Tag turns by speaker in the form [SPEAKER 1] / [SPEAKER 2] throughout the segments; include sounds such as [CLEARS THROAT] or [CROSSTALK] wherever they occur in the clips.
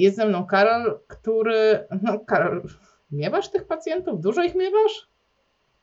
[SPEAKER 1] Jest ze mną Karol, który. No, Karol, miewasz tych pacjentów? Dużo ich miewasz?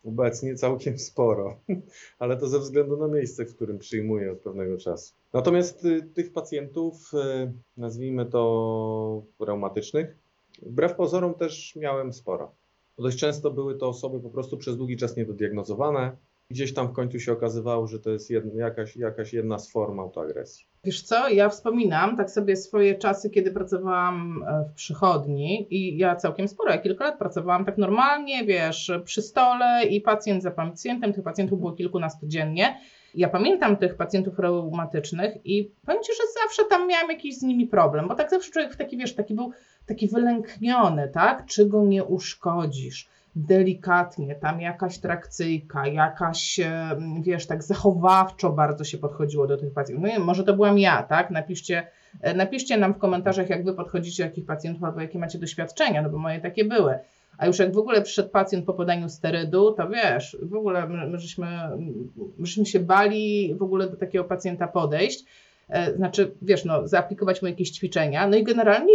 [SPEAKER 2] Obecnie całkiem sporo, [LAUGHS] ale to ze względu na miejsce, w którym przyjmuję od pewnego czasu. Natomiast y, tych pacjentów, y, nazwijmy to reumatycznych, wbrew pozorom też miałem sporo. Dość często były to osoby po prostu przez długi czas niedodiagnozowane. Gdzieś tam w końcu się okazywało, że to jest jedna, jakaś, jakaś jedna z form autoagresji.
[SPEAKER 1] Wiesz co, ja wspominam tak sobie swoje czasy, kiedy pracowałam e, w przychodni i ja całkiem sporo, ja kilka lat pracowałam tak normalnie, wiesz, przy stole i pacjent za pacjentem, tych pacjentów było kilkunastu dziennie. Ja pamiętam tych pacjentów reumatycznych i powiem Ci, że zawsze tam miałam jakiś z nimi problem, bo tak zawsze człowiek taki, wiesz, taki był taki wylękniony, tak? Czy go nie uszkodzisz? Delikatnie, tam jakaś trakcyjka, jakaś, wiesz, tak zachowawczo bardzo się podchodziło do tych pacjentów. No nie, może to byłam ja, tak? Napiszcie, e, napiszcie nam w komentarzach, jak wy podchodzicie do jakich pacjentów albo jakie macie doświadczenia, no bo moje takie były. A już jak w ogóle przyszedł pacjent po podaniu sterydu, to wiesz, w ogóle my, my, żeśmy, my żeśmy się bali w ogóle do takiego pacjenta podejść. E, znaczy, wiesz, no, zaaplikować mu jakieś ćwiczenia. No i generalnie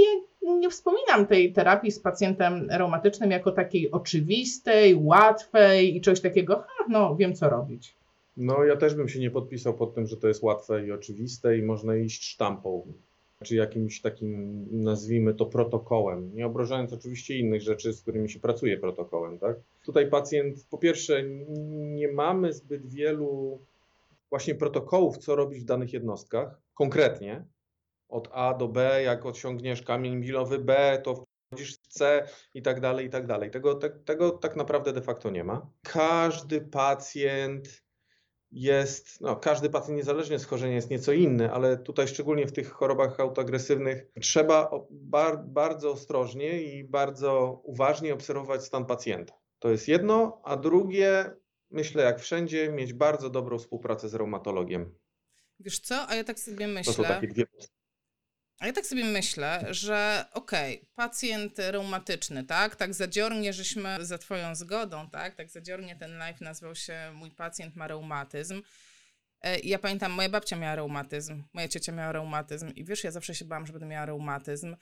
[SPEAKER 1] nie wspominam tej terapii z pacjentem reumatycznym jako takiej oczywistej, łatwej i czegoś takiego, ha, no wiem co robić.
[SPEAKER 2] No ja też bym się nie podpisał pod tym, że to jest łatwe i oczywiste i można iść sztampą, czy jakimś takim, nazwijmy to protokołem, nie obrażając oczywiście innych rzeczy, z którymi się pracuje protokołem, tak? Tutaj pacjent, po pierwsze, nie mamy zbyt wielu właśnie protokołów, co robić w danych jednostkach, konkretnie, od A do B, jak osiągniesz kamień milowy B, to wchodzisz w C i tak dalej, i tak dalej. Tego, te, tego tak naprawdę de facto nie ma. Każdy pacjent jest, no każdy pacjent niezależnie schorzenia jest nieco inny, ale tutaj szczególnie w tych chorobach autoagresywnych trzeba bar, bardzo ostrożnie i bardzo uważnie obserwować stan pacjenta. To jest jedno, a drugie, myślę jak wszędzie, mieć bardzo dobrą współpracę z reumatologiem.
[SPEAKER 3] Wiesz co, a ja tak sobie myślę. To są takie dwie a ja tak sobie myślę, że okej, okay, pacjent reumatyczny, tak, tak zadziornie, żeśmy za twoją zgodą, tak, tak zadziornie ten live nazwał się Mój pacjent ma reumatyzm. E, ja pamiętam, moja babcia miała reumatyzm, moja ciocia miała reumatyzm i wiesz, ja zawsze się bałam, że będę miała reumatyzm.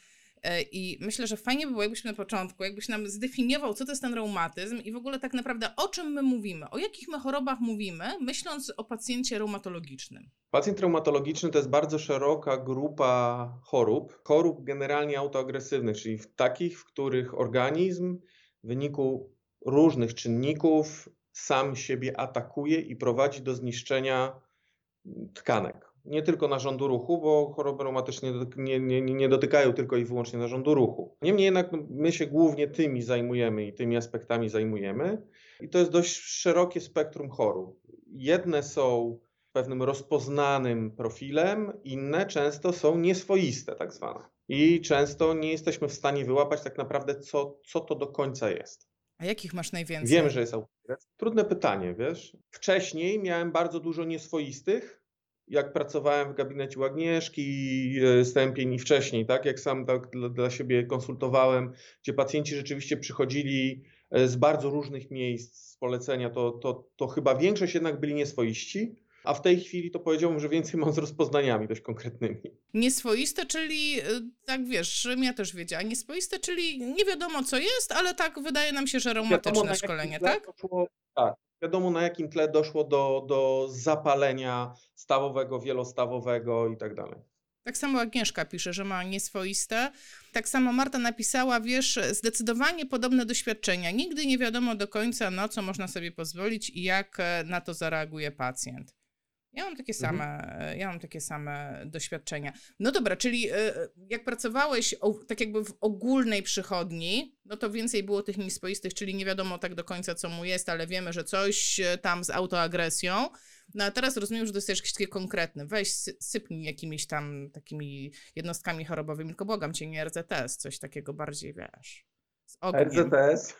[SPEAKER 3] E, I myślę, że fajnie by było, jakbyś na początku, jakbyś nam zdefiniował, co to jest ten reumatyzm i w ogóle tak naprawdę o czym my mówimy, o jakich my chorobach mówimy, myśląc o pacjencie reumatologicznym.
[SPEAKER 2] Pacjent reumatologiczny to jest bardzo szeroka grupa chorób, chorób generalnie autoagresywnych, czyli takich, w których organizm w wyniku różnych czynników sam siebie atakuje i prowadzi do zniszczenia tkanek nie tylko narządu ruchu, bo choroby reumatyczne nie, nie, nie dotykają tylko i wyłącznie narządu ruchu. Niemniej jednak no, my się głównie tymi zajmujemy i tymi aspektami zajmujemy i to jest dość szerokie spektrum chorób. Jedne są pewnym rozpoznanym profilem, inne często są nieswoiste tak zwane. I często nie jesteśmy w stanie wyłapać tak naprawdę, co, co to do końca jest.
[SPEAKER 3] A jakich masz najwięcej?
[SPEAKER 2] Wiem, że jest autoagresja. Trudne pytanie, wiesz. Wcześniej miałem bardzo dużo nieswoistych, jak pracowałem w gabinecie u Agnieszki e, Stępień i wcześniej, tak, jak sam tak dla, dla siebie konsultowałem, gdzie pacjenci rzeczywiście przychodzili e, z bardzo różnych miejsc z polecenia, to, to, to chyba większość jednak byli nieswoiści, a w tej chwili to powiedziałbym, że więcej mam z rozpoznaniami dość konkretnymi.
[SPEAKER 3] Nieswoiste, czyli e, tak wiesz, ja też wiedziałam, nieswoiste, czyli nie wiadomo co jest, ale tak wydaje nam się, że reumatyczne szkolenie, tak?
[SPEAKER 2] Doszło, tak, wiadomo na jakim tle doszło do, do zapalenia stawowego, wielostawowego i tak dalej.
[SPEAKER 3] Tak samo Agnieszka pisze, że ma nieswoiste. Tak samo Marta napisała, wiesz, zdecydowanie podobne doświadczenia. Nigdy nie wiadomo do końca, na co można sobie pozwolić i jak e, na to zareaguje pacjent. Ja mam takie mhm. same, mhm. ja mam takie same doświadczenia. No dobra, czyli e, jak pracowałeś tak jakby w ogólnej przychodni, no to więcej było tych niespoistych, czyli nie wiadomo tak do końca, co mu jest, ale wiemy, że coś tam z autoagresją. No a teraz rozumiem, że dostajesz jakieś takie konkretne. Weź, sypnij jakimiś tam takimi jednostkami chorobowymi, tylko błagam cię, nie RZTS, coś takiego bardziej, wiesz,
[SPEAKER 2] z ogniem. RZTS,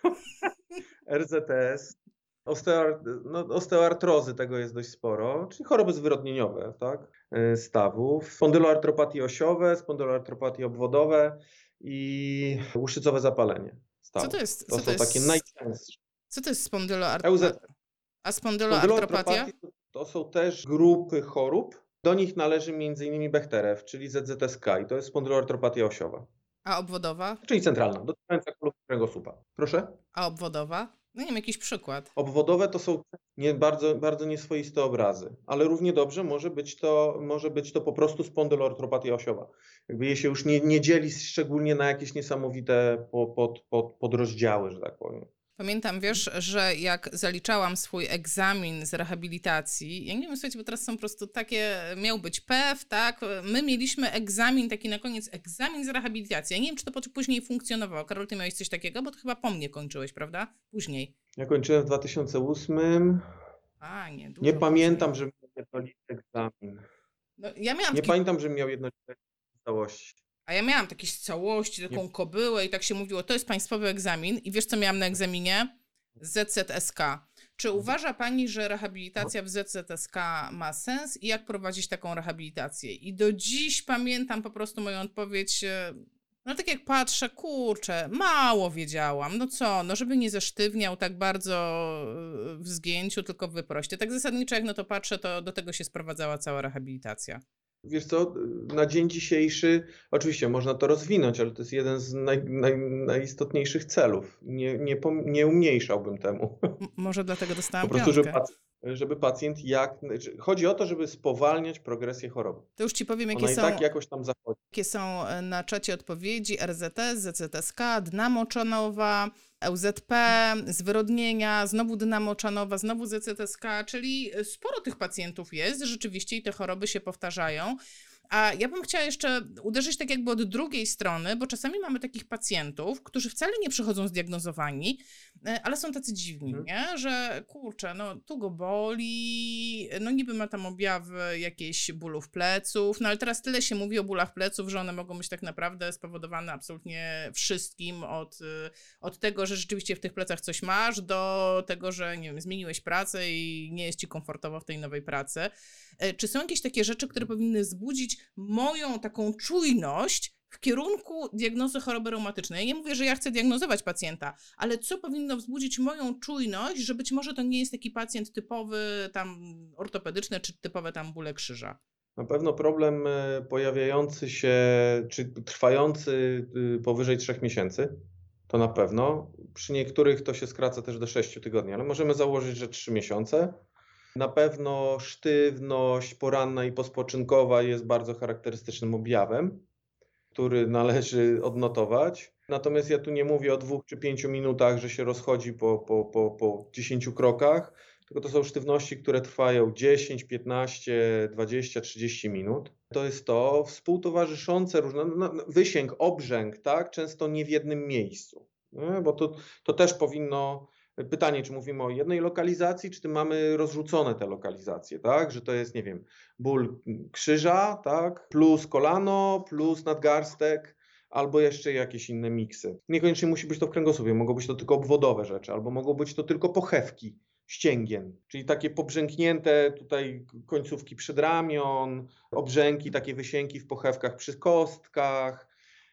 [SPEAKER 2] [LAUGHS] RZTS Osteoar no, osteoartrozy tego jest dość sporo, czyli choroby zwyrodnieniowe, tak? E, stawów, spondyloartropatie osiowe, spondyloartropatie obwodowe i łuszczycowe zapalenie stawów.
[SPEAKER 3] Co to jest?
[SPEAKER 2] To
[SPEAKER 3] są
[SPEAKER 2] to jest, takie najczęstsze.
[SPEAKER 3] Co to jest spondyloartropatia? A spondyloartropatia?
[SPEAKER 2] To są też grupy chorób. Do nich należy m.in. Bechterew, czyli ZZSK i to jest spondyloartropatia osiowa.
[SPEAKER 3] A obwodowa?
[SPEAKER 2] czyli centralna, dotykająca kolumny kręgosłupa. Proszę?
[SPEAKER 3] A obwodowa? No nie wiem, jakiś przykład.
[SPEAKER 2] Obwodowe to są nie, bardzo, bardzo nieswoiste obrazy, ale równie dobrze może być to, może być to po prostu spondyloartropatia osiowa. Jakby jej się już nie, nie dzieli szczególnie na jakieś niesamowite po, pod, pod, podrozdziały, że tak powiem.
[SPEAKER 3] Pamiętam, wiesz, że jak zaliczałam swój egzamin z rehabilitacji, ja nie wiem, słuchajcie, bo teraz są po prostu takie, miał być PEW, tak? My mieliśmy egzamin, taki na koniec, egzamin z rehabilitacji. Ja nie wiem, czy to później funkcjonowało. Karol, ty miałeś coś takiego, bo to chyba po mnie kończyłeś, prawda? Później.
[SPEAKER 2] Ja kończyłem w 2008.
[SPEAKER 3] A, nie, dużo
[SPEAKER 2] Nie pamiętam, że miał jednolity egzamin.
[SPEAKER 3] No, ja miałam
[SPEAKER 2] Nie
[SPEAKER 3] taki
[SPEAKER 2] pamiętam, że miał jednolity egzamin w całości.
[SPEAKER 3] A ja miałam takie z całości, taką kobyłę i tak się mówiło, to jest państwowy egzamin. I wiesz, co miałam na egzaminie? ZZSK. Czy uważa pani, że rehabilitacja w ZZSK ma sens i jak prowadzić taką rehabilitację? I do dziś pamiętam po prostu moją odpowiedź. e, No tak jak patrzę, kurczę, mało wiedziałam. No co, no żeby nie zesztywniał tak bardzo e, w zgięciu, tylko w wyproście. Tak zasadniczo jak na to patrzę, to do tego się sprowadzała cała rehabilitacja.
[SPEAKER 2] Wiesz co, na dzień dzisiejszy, oczywiście można to rozwinąć, ale to jest jeden z naj, naj, najistotniejszych celów. Nie, nie, nie umniejszałbym temu.
[SPEAKER 3] M- może dlatego dostałam
[SPEAKER 2] Po prostu, żeby,
[SPEAKER 3] piątkę.
[SPEAKER 2] pac- żeby pacjent jak. że- Chodzi o to, żeby spowalniać progresję choroby.
[SPEAKER 3] To już ci powiem, jakie
[SPEAKER 2] Ona
[SPEAKER 3] są,
[SPEAKER 2] tak jakoś tam zachodzi.
[SPEAKER 3] jakie są e, na czacie odpowiedzi RZS, ZZSK, dna moczanowa, LZP, zwyrodnienia, znowu dna moczanowa, znowu ZZSK, czyli sporo tych pacjentów jest rzeczywiście i te choroby się powtarzają. A ja bym chciała jeszcze uderzyć tak jakby od drugiej strony, bo czasami mamy takich pacjentów, którzy wcale nie przychodzą zdiagnozowani, e, ale są tacy dziwni,
[SPEAKER 2] Mhm.
[SPEAKER 3] nie? że kurczę, no tu go boli, no niby ma tam objawy jakieś bólów pleców, no ale teraz tyle się mówi o bólach pleców, że one mogą być tak naprawdę spowodowane absolutnie wszystkim, od, y, od tego, że rzeczywiście w tych plecach coś masz, do tego, że nie wiem, zmieniłeś pracę i nie jest ci komfortowo w tej nowej pracy. E, Czy są jakieś takie rzeczy, które powinny wzbudzić moją taką czujność w kierunku diagnozy choroby reumatycznej? Ja nie mówię, że ja chcę diagnozować pacjenta, ale co powinno wzbudzić moją czujność, że być może to nie jest taki pacjent typowy tam ortopedyczny, czy typowe tam bóle krzyża?
[SPEAKER 2] Na pewno problem e, pojawiający się, czy trwający y, powyżej 3 miesięcy, to na pewno. Przy niektórych to się skraca też do 6 tygodni, ale możemy założyć, że 3 miesiące. Na pewno sztywność poranna i pospoczynkowa jest bardzo charakterystycznym objawem, który należy odnotować. Natomiast ja tu nie mówię o dwóch czy pięciu minutach, że się rozchodzi po, po, po, po 10 krokach, tylko to są sztywności, które trwają 10, 15, 20, 30 minut. To jest to współtowarzyszące różne, no, no, wysięg, obrzęk, tak, często nie w jednym miejscu. Bo to, to też powinno, pytanie, czy mówimy o jednej lokalizacji, czy mamy rozrzucone te lokalizacje, tak, że to jest, nie wiem, ból krzyża, tak, plus kolano, plus nadgarstek, albo jeszcze jakieś inne miksy. Niekoniecznie musi być to w kręgosłupie, mogą być to tylko obwodowe rzeczy, albo mogą być to tylko pochewki ścięgien, czyli takie pobrzęknięte tutaj końcówki przedramion, obrzęki, takie wysięki w pochewkach przy kostkach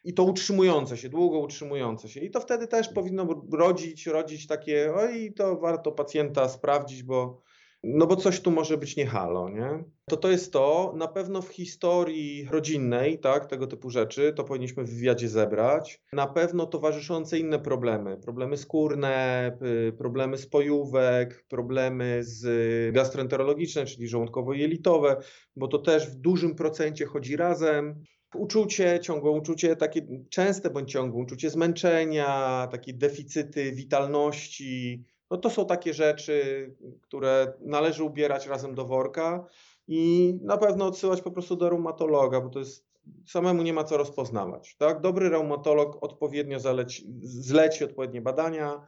[SPEAKER 2] i to utrzymujące się, długo utrzymujące się. I to wtedy też powinno rodzić, rodzić takie, oj, to warto pacjenta sprawdzić, bo no bo coś tu może być nie halo, nie? To to jest to, na pewno w historii rodzinnej, tak, tego typu rzeczy, to powinniśmy w wywiadzie zebrać. Na pewno towarzyszące inne problemy, problemy skórne, problemy spojówek, problemy z gastroenterologiczne, czyli żołądkowo-jelitowe, bo to też w dużym procencie chodzi razem. Uczucie, ciągłe uczucie, takie częste bądź ciągłe uczucie zmęczenia, takie deficyty witalności, no to są takie rzeczy, które należy ubierać razem do worka i na pewno odsyłać po prostu do reumatologa, bo to jest samemu nie ma co rozpoznawać. Tak? Dobry reumatolog odpowiednio zaleci, zleci odpowiednie badania,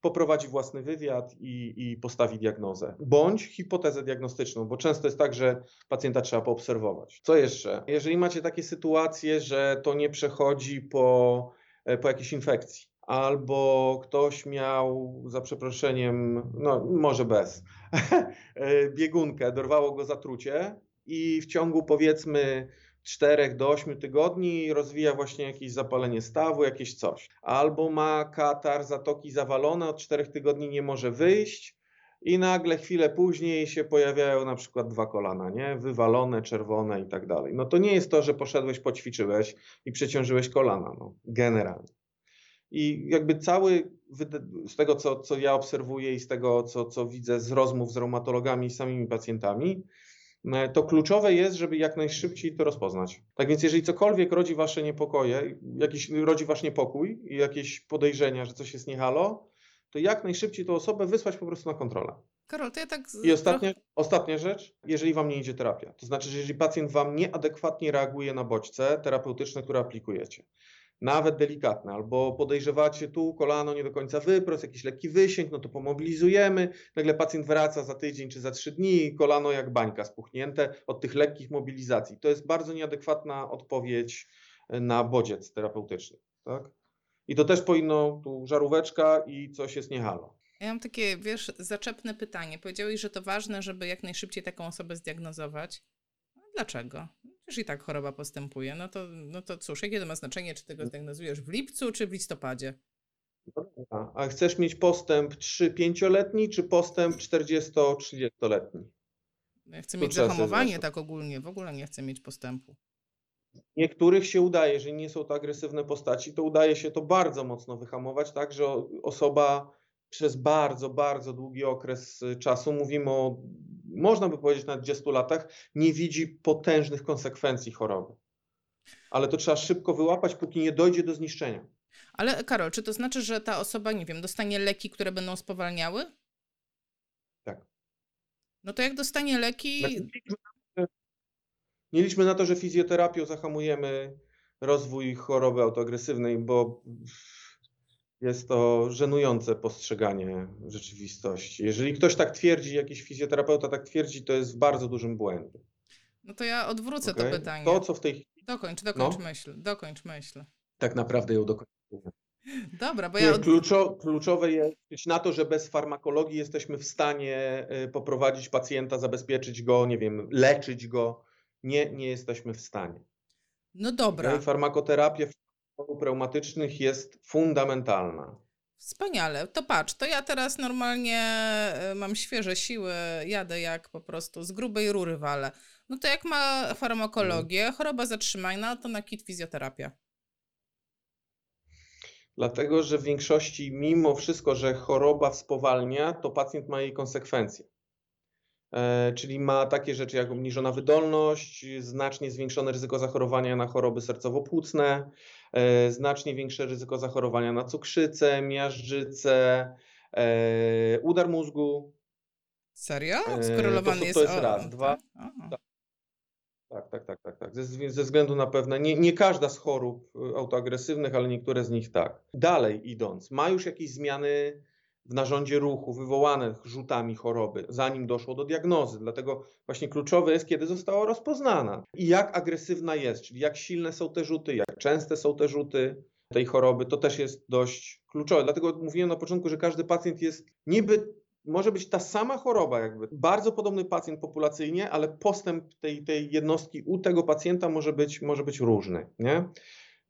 [SPEAKER 2] poprowadzi własny wywiad i, i postawi diagnozę. Bądź hipotezę diagnostyczną, bo często jest tak, że pacjenta trzeba poobserwować. Co jeszcze? Jeżeli macie takie sytuacje, że to nie przechodzi po, po jakiejś infekcji, albo ktoś miał, za przeproszeniem, no może bez, [LAUGHS] biegunkę, dorwało go zatrucie i w ciągu powiedzmy 4 do 8 tygodni rozwija właśnie jakieś zapalenie stawu, jakieś coś. Albo ma katar, zatoki zawalone, od 4 tygodni nie może wyjść, i nagle chwilę później się pojawiają na przykład dwa kolana, nie? Wywalone, czerwone i tak dalej. No to nie jest to, że poszedłeś, poćwiczyłeś i przeciążyłeś kolana, no, generalnie. I jakby cały, z tego co, co ja obserwuję i z tego co, co widzę z rozmów z reumatologami i samymi pacjentami, to kluczowe jest, żeby jak najszybciej to rozpoznać. Tak więc jeżeli cokolwiek rodzi wasze niepokoje, jakiś rodzi wasz niepokój i jakieś podejrzenia, że coś jest nie halo, to jak najszybciej tą osobę wysłać po prostu na kontrolę.
[SPEAKER 3] Karol, to ja tak.
[SPEAKER 2] I ostatnia, ostatnia rzecz, jeżeli wam nie idzie terapia, to znaczy, że jeżeli pacjent wam nieadekwatnie reaguje na bodźce terapeutyczne, które aplikujecie, nawet delikatne, albo podejrzewacie tu kolano nie do końca wyprost, jakiś lekki wysięg, no to pomobilizujemy, nagle pacjent wraca za tydzień czy za trzy dni kolano jak bańka spuchnięte od tych lekkich mobilizacji. To jest bardzo nieadekwatna odpowiedź na bodziec terapeutyczny. Tak? I to też powinno, tu żaróweczka i coś jest niehalo.
[SPEAKER 3] Ja mam takie, wiesz, zaczepne pytanie. Powiedziałeś, że to ważne, żeby jak najszybciej taką osobę zdiagnozować. No, dlaczego? Przecież i tak choroba postępuje. No to, no to cóż, jakie to ma znaczenie, czy tego zdiagnozujesz w lipcu, czy w listopadzie?
[SPEAKER 2] A chcesz mieć postęp 3-5-letni, czy postęp 40-30-letni?
[SPEAKER 3] No ja chcę mieć zahamowanie tak ogólnie, w ogóle nie chcę mieć postępu.
[SPEAKER 2] Niektórych się udaje, jeżeli nie są to agresywne postaci, to udaje się to bardzo mocno wyhamować, tak, że osoba przez bardzo, bardzo długi okres y, czasu, mówimy o, można by powiedzieć, na 20 latach, nie widzi potężnych konsekwencji choroby. Ale to trzeba szybko wyłapać, póki nie dojdzie do zniszczenia.
[SPEAKER 3] Ale Karol, czy to znaczy, że ta osoba, nie wiem, dostanie leki, które będą spowalniały?
[SPEAKER 2] Tak.
[SPEAKER 3] No to jak dostanie leki.
[SPEAKER 2] Nie liczmy na to, że fizjoterapią zahamujemy rozwój choroby autoagresywnej, bo jest to żenujące postrzeganie rzeczywistości. Jeżeli ktoś tak twierdzi, jakiś fizjoterapeuta tak twierdzi, to jest w bardzo dużym błędzie.
[SPEAKER 3] No to ja odwrócę okay? to pytanie.
[SPEAKER 2] To, co w tej chwili...
[SPEAKER 3] Dokończ, dokończ no? myśl, dokończ myśl.
[SPEAKER 2] Tak naprawdę ją dokończę.
[SPEAKER 3] Dobra, bo ja... Od...
[SPEAKER 2] Kluczo, kluczowe jest na to, że bez farmakologii jesteśmy w stanie y, poprowadzić pacjenta, zabezpieczyć go, nie wiem, leczyć go. Nie, nie jesteśmy w stanie.
[SPEAKER 3] No dobra.
[SPEAKER 2] Okay? Farmakoterapia chorób reumatycznych jest fundamentalna.
[SPEAKER 3] Wspaniale. To patrz, to ja teraz normalnie e, mam świeże siły, jadę jak po prostu z grubej rury wale. No to jak ma farmakologię, mhm. choroba zatrzymana, to na kit fizjoterapia.
[SPEAKER 2] Dlatego, że w większości, mimo wszystko, że choroba spowalnia, to pacjent ma jej konsekwencje. E, czyli ma takie rzeczy jak obniżona wydolność, znacznie zwiększone ryzyko zachorowania na choroby sercowo-płucne, e, znacznie większe ryzyko zachorowania na cukrzycę, miażdżycę, e, udar mózgu.
[SPEAKER 3] Serio? Skorelowany
[SPEAKER 2] to,
[SPEAKER 3] jest...
[SPEAKER 2] To jest raz. Dwa. Tak. tak, tak, tak, tak, tak. Ze, ze względu na pewne, nie, nie każda z chorób autoagresywnych, ale niektóre z nich tak. Dalej idąc, ma już jakieś zmiany w narządzie ruchu wywołane rzutami choroby, zanim doszło do diagnozy. Dlatego właśnie kluczowe jest, kiedy została rozpoznana i jak agresywna jest, czyli jak silne są te rzuty, jak częste są te rzuty tej choroby. To też jest dość kluczowe. Dlatego mówiłem na początku, że każdy pacjent jest niby może być ta sama choroba, jakby bardzo podobny pacjent populacyjnie, ale postęp tej, tej jednostki u tego pacjenta może być, może być różny. Nie?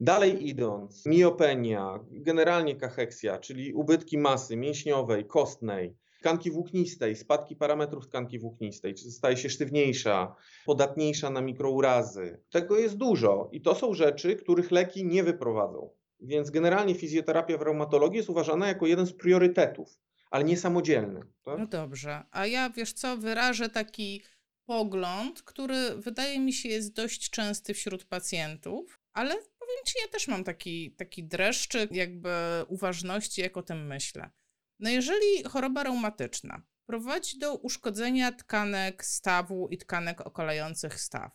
[SPEAKER 2] Dalej idąc, miopenia, generalnie kacheksja, czyli ubytki masy mięśniowej, kostnej, tkanki włóknistej, spadki parametrów tkanki włóknistej, staje się sztywniejsza, podatniejsza na mikrourazy. Tego jest dużo i to są rzeczy, których leki nie wyprowadzą. Więc generalnie fizjoterapia w reumatologii jest uważana jako jeden z priorytetów, ale nie samodzielny. Tak?
[SPEAKER 3] No dobrze, a ja wiesz co, wyrażę taki pogląd, który wydaje mi się jest dość częsty wśród pacjentów, ale powiem ci, ja też mam taki, taki dreszczyk jakby uważności, jak o tym myślę. No jeżeli choroba reumatyczna prowadzi do uszkodzenia tkanek stawu i tkanek okalających staw,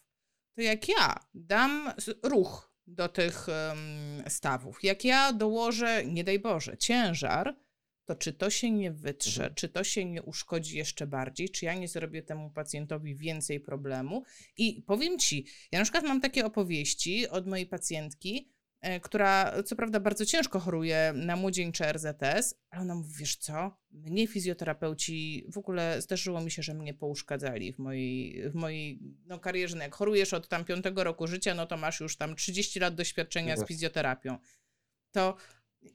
[SPEAKER 3] to jak ja dam ruch do tych um, stawów, jak ja dołożę, nie daj Boże, ciężar, to czy to się nie wytrze, mhm. czy to się nie uszkodzi jeszcze bardziej, czy ja nie zrobię temu pacjentowi więcej problemu. I powiem ci, ja na przykład mam takie opowieści od mojej pacjentki, e, która co prawda bardzo ciężko choruje na młodzieńcze RZS, ale ona mówi, wiesz co, mnie fizjoterapeuci, w ogóle zdarzyło mi się, że mnie pouszkadzali w mojej, w mojej no, karierze. No jak chorujesz od tam piątego roku życia, no to masz już tam 30 lat doświadczenia z fizjoterapią. To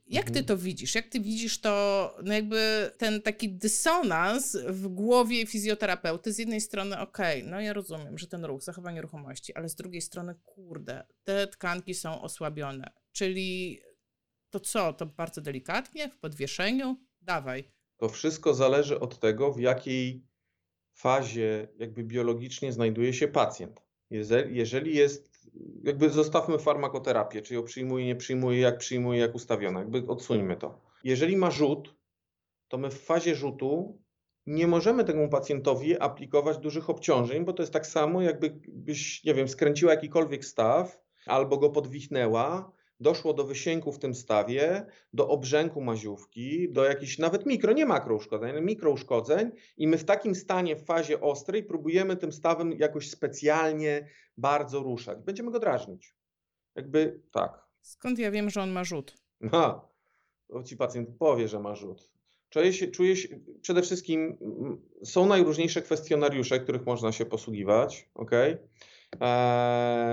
[SPEAKER 3] Jak ty
[SPEAKER 2] Mhm.
[SPEAKER 3] to widzisz? Jak ty widzisz to, no jakby ten taki dysonans w głowie fizjoterapeuty? Z jednej strony, okej, no ja rozumiem, że ten ruch, zachowanie ruchomości, ale z drugiej strony, kurde, te tkanki są osłabione. Czyli to co? To bardzo delikatnie, w podwieszeniu? Dawaj.
[SPEAKER 2] To wszystko zależy od tego, w jakiej fazie jakby biologicznie znajduje się pacjent. Jeże- Jeżeli jest, jakby zostawmy farmakoterapię, czy ją przyjmuje, nie przyjmuje, jak przyjmuje, jak ustawiona, jakby odsuńmy to. Jeżeli ma rzut, to my w fazie rzutu nie możemy temu pacjentowi aplikować dużych obciążeń, bo to jest tak samo, jakbyś, nie wiem, skręciła jakikolwiek staw albo go podwichnęła, doszło do wysięku w tym stawie, do obrzęku maziówki, do jakichś nawet mikro, nie makrouszkodzeń, mikrouszkodzeń i my w takim stanie, w fazie ostrej próbujemy tym stawem jakoś specjalnie bardzo ruszać. Będziemy go drażnić. Jakby tak.
[SPEAKER 3] Skąd ja wiem, że on ma rzut?
[SPEAKER 2] Ha, ci pacjent powie, że ma rzut. Czuję się, czuję się, przede wszystkim mm, są najróżniejsze kwestionariusze, których można się posługiwać, ok? Eee,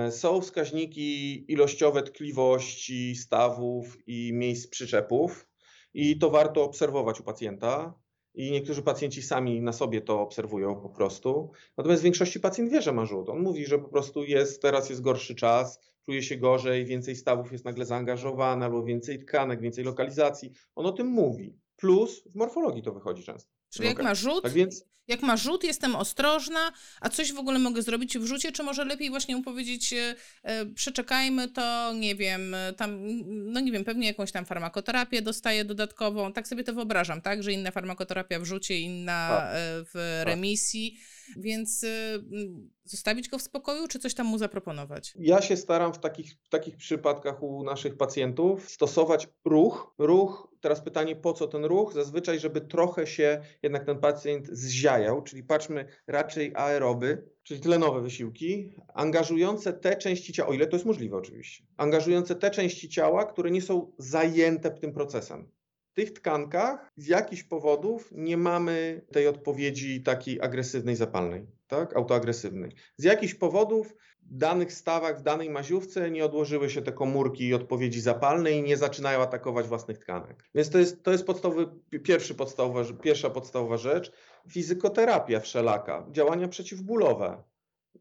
[SPEAKER 2] są wskaźniki ilościowe tkliwości stawów i miejsc przyczepów i to warto obserwować u pacjenta. I niektórzy pacjenci sami na sobie to obserwują po prostu. Natomiast w większości pacjent wie, że ma rzut. On mówi, że po prostu jest, teraz jest gorszy czas, czuje się gorzej, więcej stawów jest nagle zaangażowane, albo więcej tkanek, więcej lokalizacji. On o tym mówi. Plus w morfologii to wychodzi często.
[SPEAKER 3] Czyli jak ma rzut,
[SPEAKER 2] Tak więc
[SPEAKER 3] jak ma rzut, jestem ostrożna, a coś w ogóle mogę zrobić w rzucie, czy może lepiej właśnie mu powiedzieć, e, e, przeczekajmy to, nie wiem, e, tam, no nie wiem, pewnie jakąś tam farmakoterapię dostaję dodatkową, tak sobie to wyobrażam, tak, że inna farmakoterapia w rzucie, inna
[SPEAKER 2] Tak.
[SPEAKER 3] w remisji, więc m, zostawić go w spokoju, czy coś tam mu zaproponować?
[SPEAKER 2] Ja się staram w takich, w takich przypadkach u naszych pacjentów stosować ruch. Ruch, teraz pytanie, po co ten ruch? Zazwyczaj, żeby trochę się jednak ten pacjent zziajał, czyli patrzmy raczej aeroby, czyli tlenowe wysiłki, angażujące te części ciała, o ile to jest możliwe oczywiście, angażujące te części ciała, które nie są zajęte tym procesem. Tych tkankach z jakichś powodów nie mamy tej odpowiedzi takiej agresywnej, zapalnej, tak? autoagresywnej. Z jakichś powodów w danych stawach, w danej maziówce nie odłożyły się te komórki odpowiedzi zapalnej i nie zaczynają atakować własnych tkanek. Więc to jest, to jest podstawowy, pierwszy podstawowa, pierwsza podstawowa rzecz. Fizykoterapia wszelaka, działania przeciwbólowe,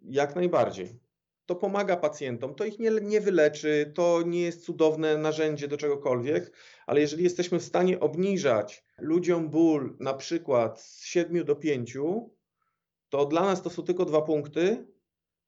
[SPEAKER 2] jak najbardziej. To pomaga pacjentom, to ich nie, nie wyleczy, to nie jest cudowne narzędzie do czegokolwiek, ale jeżeli jesteśmy w stanie obniżać ludziom ból na przykład z 7 do 5, to dla nas to są tylko dwa punkty,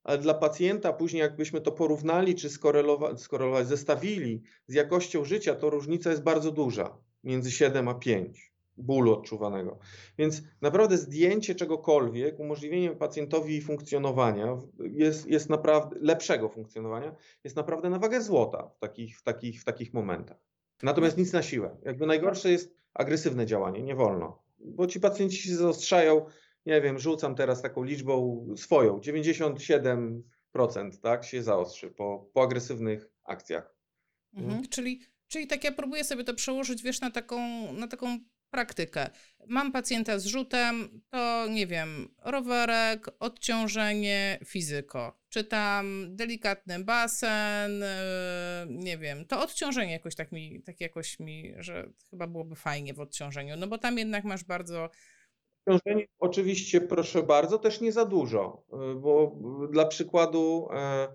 [SPEAKER 2] ale dla pacjenta później jakbyśmy to porównali czy skorelowa- skorelować, zestawili z jakością życia, to różnica jest bardzo duża, między 7 a 5 bólu odczuwanego. Więc naprawdę zdjęcie czegokolwiek, umożliwienie pacjentowi funkcjonowania jest, jest naprawdę, lepszego funkcjonowania, jest naprawdę na wagę złota w takich, w takich, w takich momentach. Natomiast nic na siłę. Jakby najgorsze jest agresywne działanie, nie wolno. Bo ci pacjenci się zaostrzają, nie wiem, rzucam teraz taką liczbą swoją, 97% tak, się zaostrzy po, po agresywnych akcjach.
[SPEAKER 3] Mhm. Czyli, czyli tak ja próbuję sobie to przełożyć, wiesz, na taką, na taką praktykę. Mam pacjenta z rzutem, to nie wiem, rowerek, odciążenie, fizyko. Czy tam delikatny basen, yy, nie wiem, to odciążenie jakoś tak mi, tak jakoś mi, że chyba byłoby fajnie w odciążeniu, no bo tam jednak masz bardzo
[SPEAKER 2] Obciążenie oczywiście, proszę bardzo, też nie za dużo, y, bo dla przykładu e,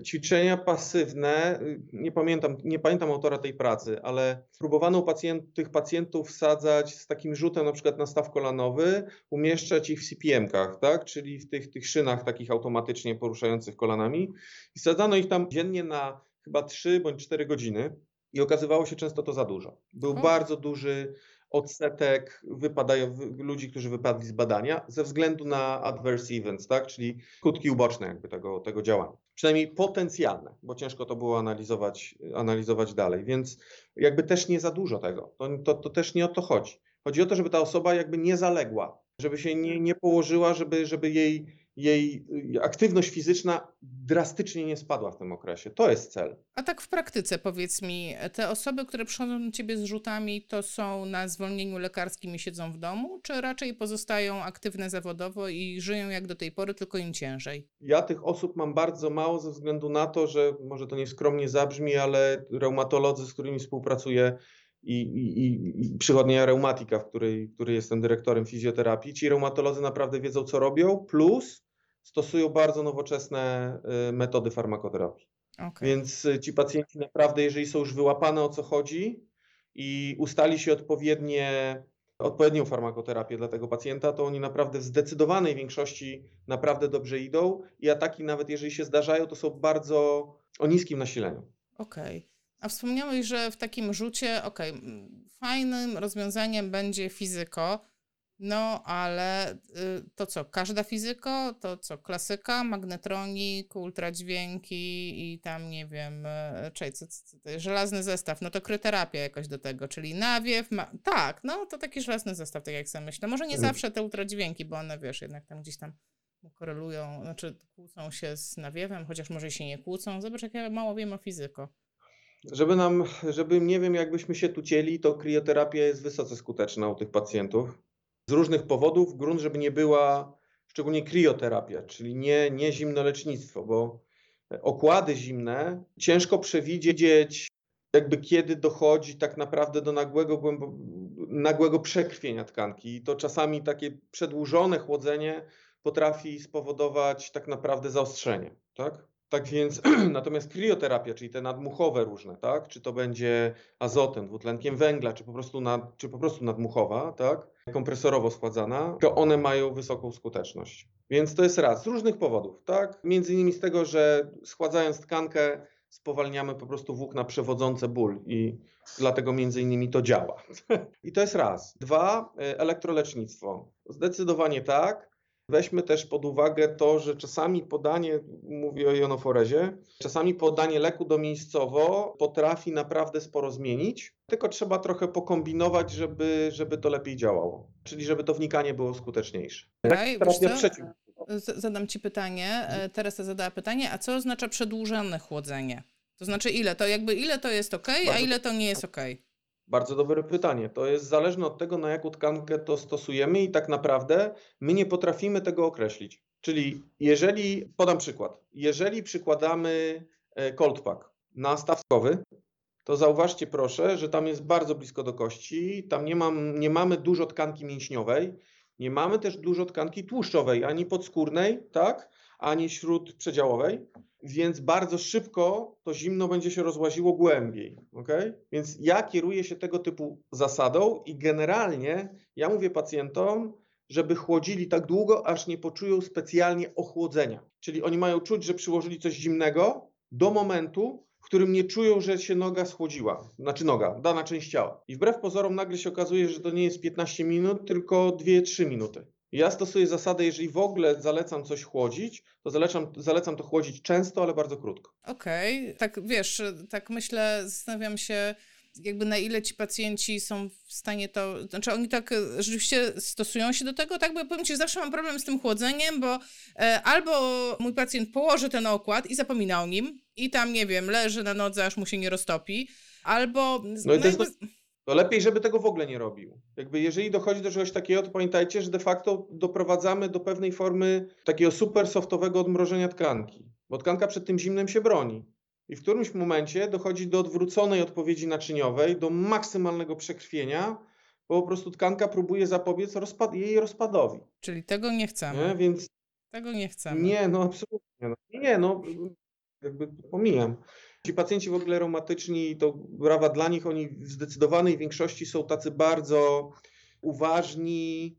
[SPEAKER 2] ćwiczenia pasywne, y, nie pamiętam, nie pamiętam autora tej pracy, ale próbowano pacjent, tych pacjentów wsadzać z takim rzutem na przykład na staw kolanowy, umieszczać ich w CPM-kach, tak? czyli w tych, tych szynach takich automatycznie poruszających kolanami i wsadzano ich tam dziennie na chyba 3 bądź 4 godziny i okazywało się często to za dużo. Był
[SPEAKER 3] O.
[SPEAKER 2] bardzo duży odsetek wypadają, ludzi, którzy wypadli z badania ze względu na adverse events, tak? czyli skutki uboczne jakby tego, tego działania. Przynajmniej potencjalne, bo ciężko to było analizować, analizować dalej, więc jakby też nie za dużo tego. To, to, to też nie o to chodzi. Chodzi o to, żeby ta osoba jakby nie zaległa, żeby się nie, nie położyła, żeby, żeby jej jej y, aktywność fizyczna drastycznie nie spadła w tym okresie. To jest cel.
[SPEAKER 3] A tak w praktyce powiedz mi, te osoby, które przychodzą do ciebie z rzutami, to są na zwolnieniu lekarskim i siedzą w domu, czy raczej pozostają aktywne zawodowo i żyją jak do tej pory, tylko im ciężej?
[SPEAKER 2] Ja tych osób mam bardzo mało ze względu na to, że może to nieskromnie zabrzmi, ale reumatolodzy, z którymi współpracuję, i, i, i przychodnia reumatika, w której, której jestem dyrektorem fizjoterapii. Ci reumatolodzy naprawdę wiedzą, co robią, plus stosują bardzo nowoczesne y, metody farmakoterapii.
[SPEAKER 3] Okay.
[SPEAKER 2] Więc y, ci pacjenci naprawdę, jeżeli są już wyłapane o co chodzi i ustali się odpowiednie, odpowiednią farmakoterapię dla tego pacjenta, to oni naprawdę w zdecydowanej większości naprawdę dobrze idą i ataki nawet jeżeli się zdarzają, to są bardzo o niskim nasileniu.
[SPEAKER 3] Okej. Okay. A wspomniałeś, że w takim rzucie, okej, okay, fajnym rozwiązaniem będzie fizyko, no ale y, to co, każda fizyko, to co, klasyka, magnetronik, ultradźwięki i tam nie wiem, y, czej, co, co, co, żelazny zestaw, no to kryterapia jakoś do tego, czyli nawiew, ma... tak, no to taki żelazny zestaw, tak jak sobie myślę. Może nie zawsze te ultradźwięki, bo one wiesz, jednak tam gdzieś tam korelują, znaczy kłócą się z nawiewem, chociaż może się nie kłócą. Zobacz, jak ja mało wiem o fizyko.
[SPEAKER 2] Żeby nam, żeby nie wiem, jakbyśmy się tu cieli, to krioterapia jest wysoce skuteczna u tych pacjentów. Z różnych powodów, grunt, żeby nie była szczególnie krioterapia, czyli nie, nie zimnolecznictwo, bo okłady zimne ciężko przewidzieć, jakby kiedy dochodzi tak naprawdę do nagłego, głębo, nagłego przekrwienia tkanki. I to czasami takie przedłużone chłodzenie potrafi spowodować tak naprawdę zaostrzenie. Tak? Tak więc, [CLEARS THROAT] natomiast krioterapia, czyli te nadmuchowe różne, tak? Czy to będzie azotem, dwutlenkiem węgla, czy po prostu, nad, czy po prostu nadmuchowa, tak? Kompresorowo schładzana, to one mają wysoką skuteczność. Więc to jest raz, z różnych powodów, tak? Między innymi z tego, że schładzając tkankę spowalniamy po prostu włókna przewodzące ból i dlatego między innymi to działa. [LAUGHS] I to jest raz. Dwa, e, elektrolecznictwo. Zdecydowanie tak. Weźmy też pod uwagę to, że czasami podanie, mówię o jonoforezie, czasami podanie leku domiejscowo potrafi naprawdę sporo zmienić, tylko trzeba trochę pokombinować, żeby, żeby to lepiej działało, czyli żeby to wnikanie było skuteczniejsze.
[SPEAKER 3] Okay, Zadam Ci pytanie, e, Teresa zadała pytanie, a co oznacza przedłużone chłodzenie? To znaczy ile? To jakby ile to jest ok, a ile to nie jest ok?
[SPEAKER 2] Bardzo dobre pytanie. To jest zależne od tego, na jaką tkankę to stosujemy i tak naprawdę my nie potrafimy tego określić. Czyli jeżeli, podam przykład, jeżeli przykładamy e, cold pack na stawkowy, to zauważcie proszę, że tam jest bardzo blisko do kości, tam nie, mam, nie mamy dużo tkanki mięśniowej, nie mamy też dużo tkanki tłuszczowej, ani podskórnej, tak, ani śródprzedziałowej więc bardzo szybko to zimno będzie się rozłaziło głębiej. Okay? Więc ja kieruję się tego typu zasadą i generalnie ja mówię pacjentom, żeby chłodzili tak długo, aż nie poczują specjalnie ochłodzenia. Czyli oni mają czuć, że przyłożyli coś zimnego do momentu, w którym nie czują, że się noga schłodziła, znaczy noga, dana część ciała. I wbrew pozorom nagle się okazuje, że to nie jest 15 minut, tylko 2-3 minuty. Ja stosuję zasadę, jeżeli w ogóle zalecam coś chłodzić, to zalecam, zalecam to chłodzić często, ale bardzo krótko.
[SPEAKER 3] Okej, okay. tak wiesz, tak myślę, zastanawiam się, jakby na ile ci pacjenci są w stanie to, znaczy oni tak rzeczywiście stosują się do tego, tak, bo ja powiem ci, zawsze mam problem z tym chłodzeniem, bo e, albo mój pacjent położy ten okład i zapomina o nim i tam, nie wiem, leży na nodze, aż mu się nie roztopi, albo...
[SPEAKER 2] No, i to jest... To lepiej, żeby tego w ogóle nie robił. Jakby jeżeli dochodzi do czegoś takiego, to pamiętajcie, że de facto doprowadzamy do pewnej formy takiego super softowego odmrożenia tkanki, bo tkanka przed tym zimnem się broni. I w którymś momencie dochodzi do odwróconej odpowiedzi naczyniowej, do maksymalnego przekrwienia, bo po prostu tkanka próbuje zapobiec rozpad jej rozpadowi.
[SPEAKER 3] Czyli tego nie chcemy.
[SPEAKER 2] Nie? Więc...
[SPEAKER 3] Tego nie chcemy.
[SPEAKER 2] Nie, no absolutnie. No. Nie, no jakby pomijam. Ci pacjenci w ogóle reumatyczni, to brawa dla nich, oni w zdecydowanej większości są tacy bardzo uważni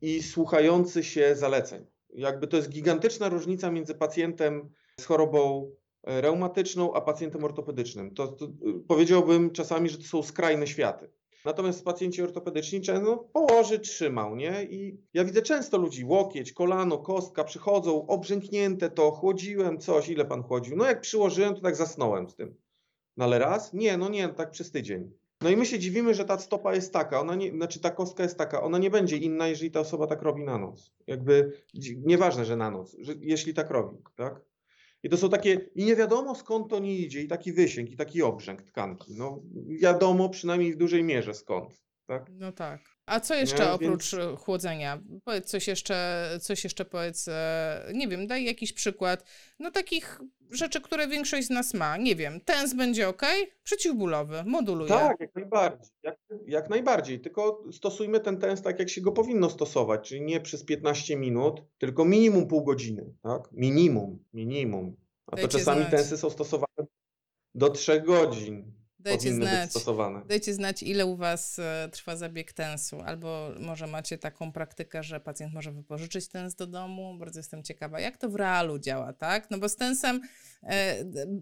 [SPEAKER 2] i słuchający się zaleceń. Jakby to jest gigantyczna różnica między pacjentem z chorobą e, reumatyczną, a pacjentem ortopedycznym. To, to powiedziałbym czasami, że to są skrajne światy. Natomiast pacjenci ortopedyczni często położy, trzymał, nie? I ja widzę często ludzi, łokieć, kolano, kostka, przychodzą, obrzęknięte to, chłodziłem coś, ile pan chłodził? No jak przyłożyłem, to tak zasnąłem z tym. No ale raz? Nie, no nie, tak przez tydzień. No i my się dziwimy, że ta stopa jest taka, ona nie, znaczy ta kostka jest taka, ona nie będzie inna, jeżeli ta osoba tak robi na noc. Jakby nieważne, że na noc, że jeśli tak robi, tak? I to są takie, i nie wiadomo skąd to nie idzie, i taki wysięg, i taki obrzęk tkanki. No wiadomo przynajmniej w dużej mierze skąd, tak?
[SPEAKER 3] No tak. A co jeszcze oprócz
[SPEAKER 2] więc-
[SPEAKER 3] e, chłodzenia? Powiedz coś jeszcze, coś jeszcze powiedz, e, nie wiem, daj jakiś przykład, no takich rzeczy, które większość z nas ma, nie wiem, tens będzie ok, przeciwbólowy, moduluje.
[SPEAKER 2] Tak, jak najbardziej. Jak, jak najbardziej. Tylko stosujmy ten tens tak, jak się go powinno stosować, czyli nie przez 15 minut, tylko minimum pół godziny. Tak? Minimum, minimum. A to
[SPEAKER 3] Dajcie
[SPEAKER 2] czasami
[SPEAKER 3] znać.
[SPEAKER 2] tensy są stosowane do 3 godzin.
[SPEAKER 3] Dajcie znać. Dajcie znać, ile u Was e, trwa zabieg tensu, albo może macie taką praktykę, że pacjent może wypożyczyć tens do domu. Bardzo jestem ciekawa, jak to w realu działa, tak? No bo z tensem, e,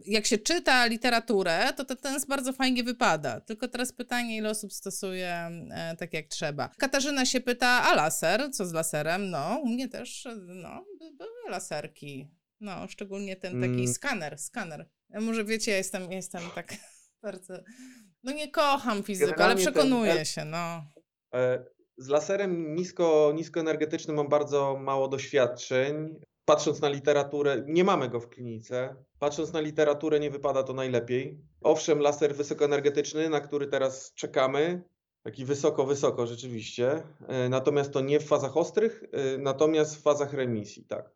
[SPEAKER 3] jak się czyta literaturę, to ten tens bardzo fajnie wypada. Tylko teraz pytanie, ile osób stosuje e, tak jak trzeba. Katarzyna się pyta, a laser? Co z laserem? No, u mnie też, no, by- były laserki. No, szczególnie ten taki
[SPEAKER 2] Mm.
[SPEAKER 3] skaner, skaner. Może wiecie, ja jestem, jestem tak [LAUGHS] bardzo... No nie kocham fizykę, ale
[SPEAKER 2] Generalnie ten
[SPEAKER 3] przekonuję
[SPEAKER 2] el-
[SPEAKER 3] się, no.
[SPEAKER 2] E, Z laserem nisko, niskoenergetycznym mam bardzo mało doświadczeń. Patrząc na literaturę, nie mamy go w klinice. Patrząc na literaturę, nie wypada to najlepiej. Owszem, laser wysokoenergetyczny, na który teraz czekamy, taki wysoko, wysoko rzeczywiście. E, Natomiast to nie w fazach ostrych, e, natomiast w fazach remisji, tak.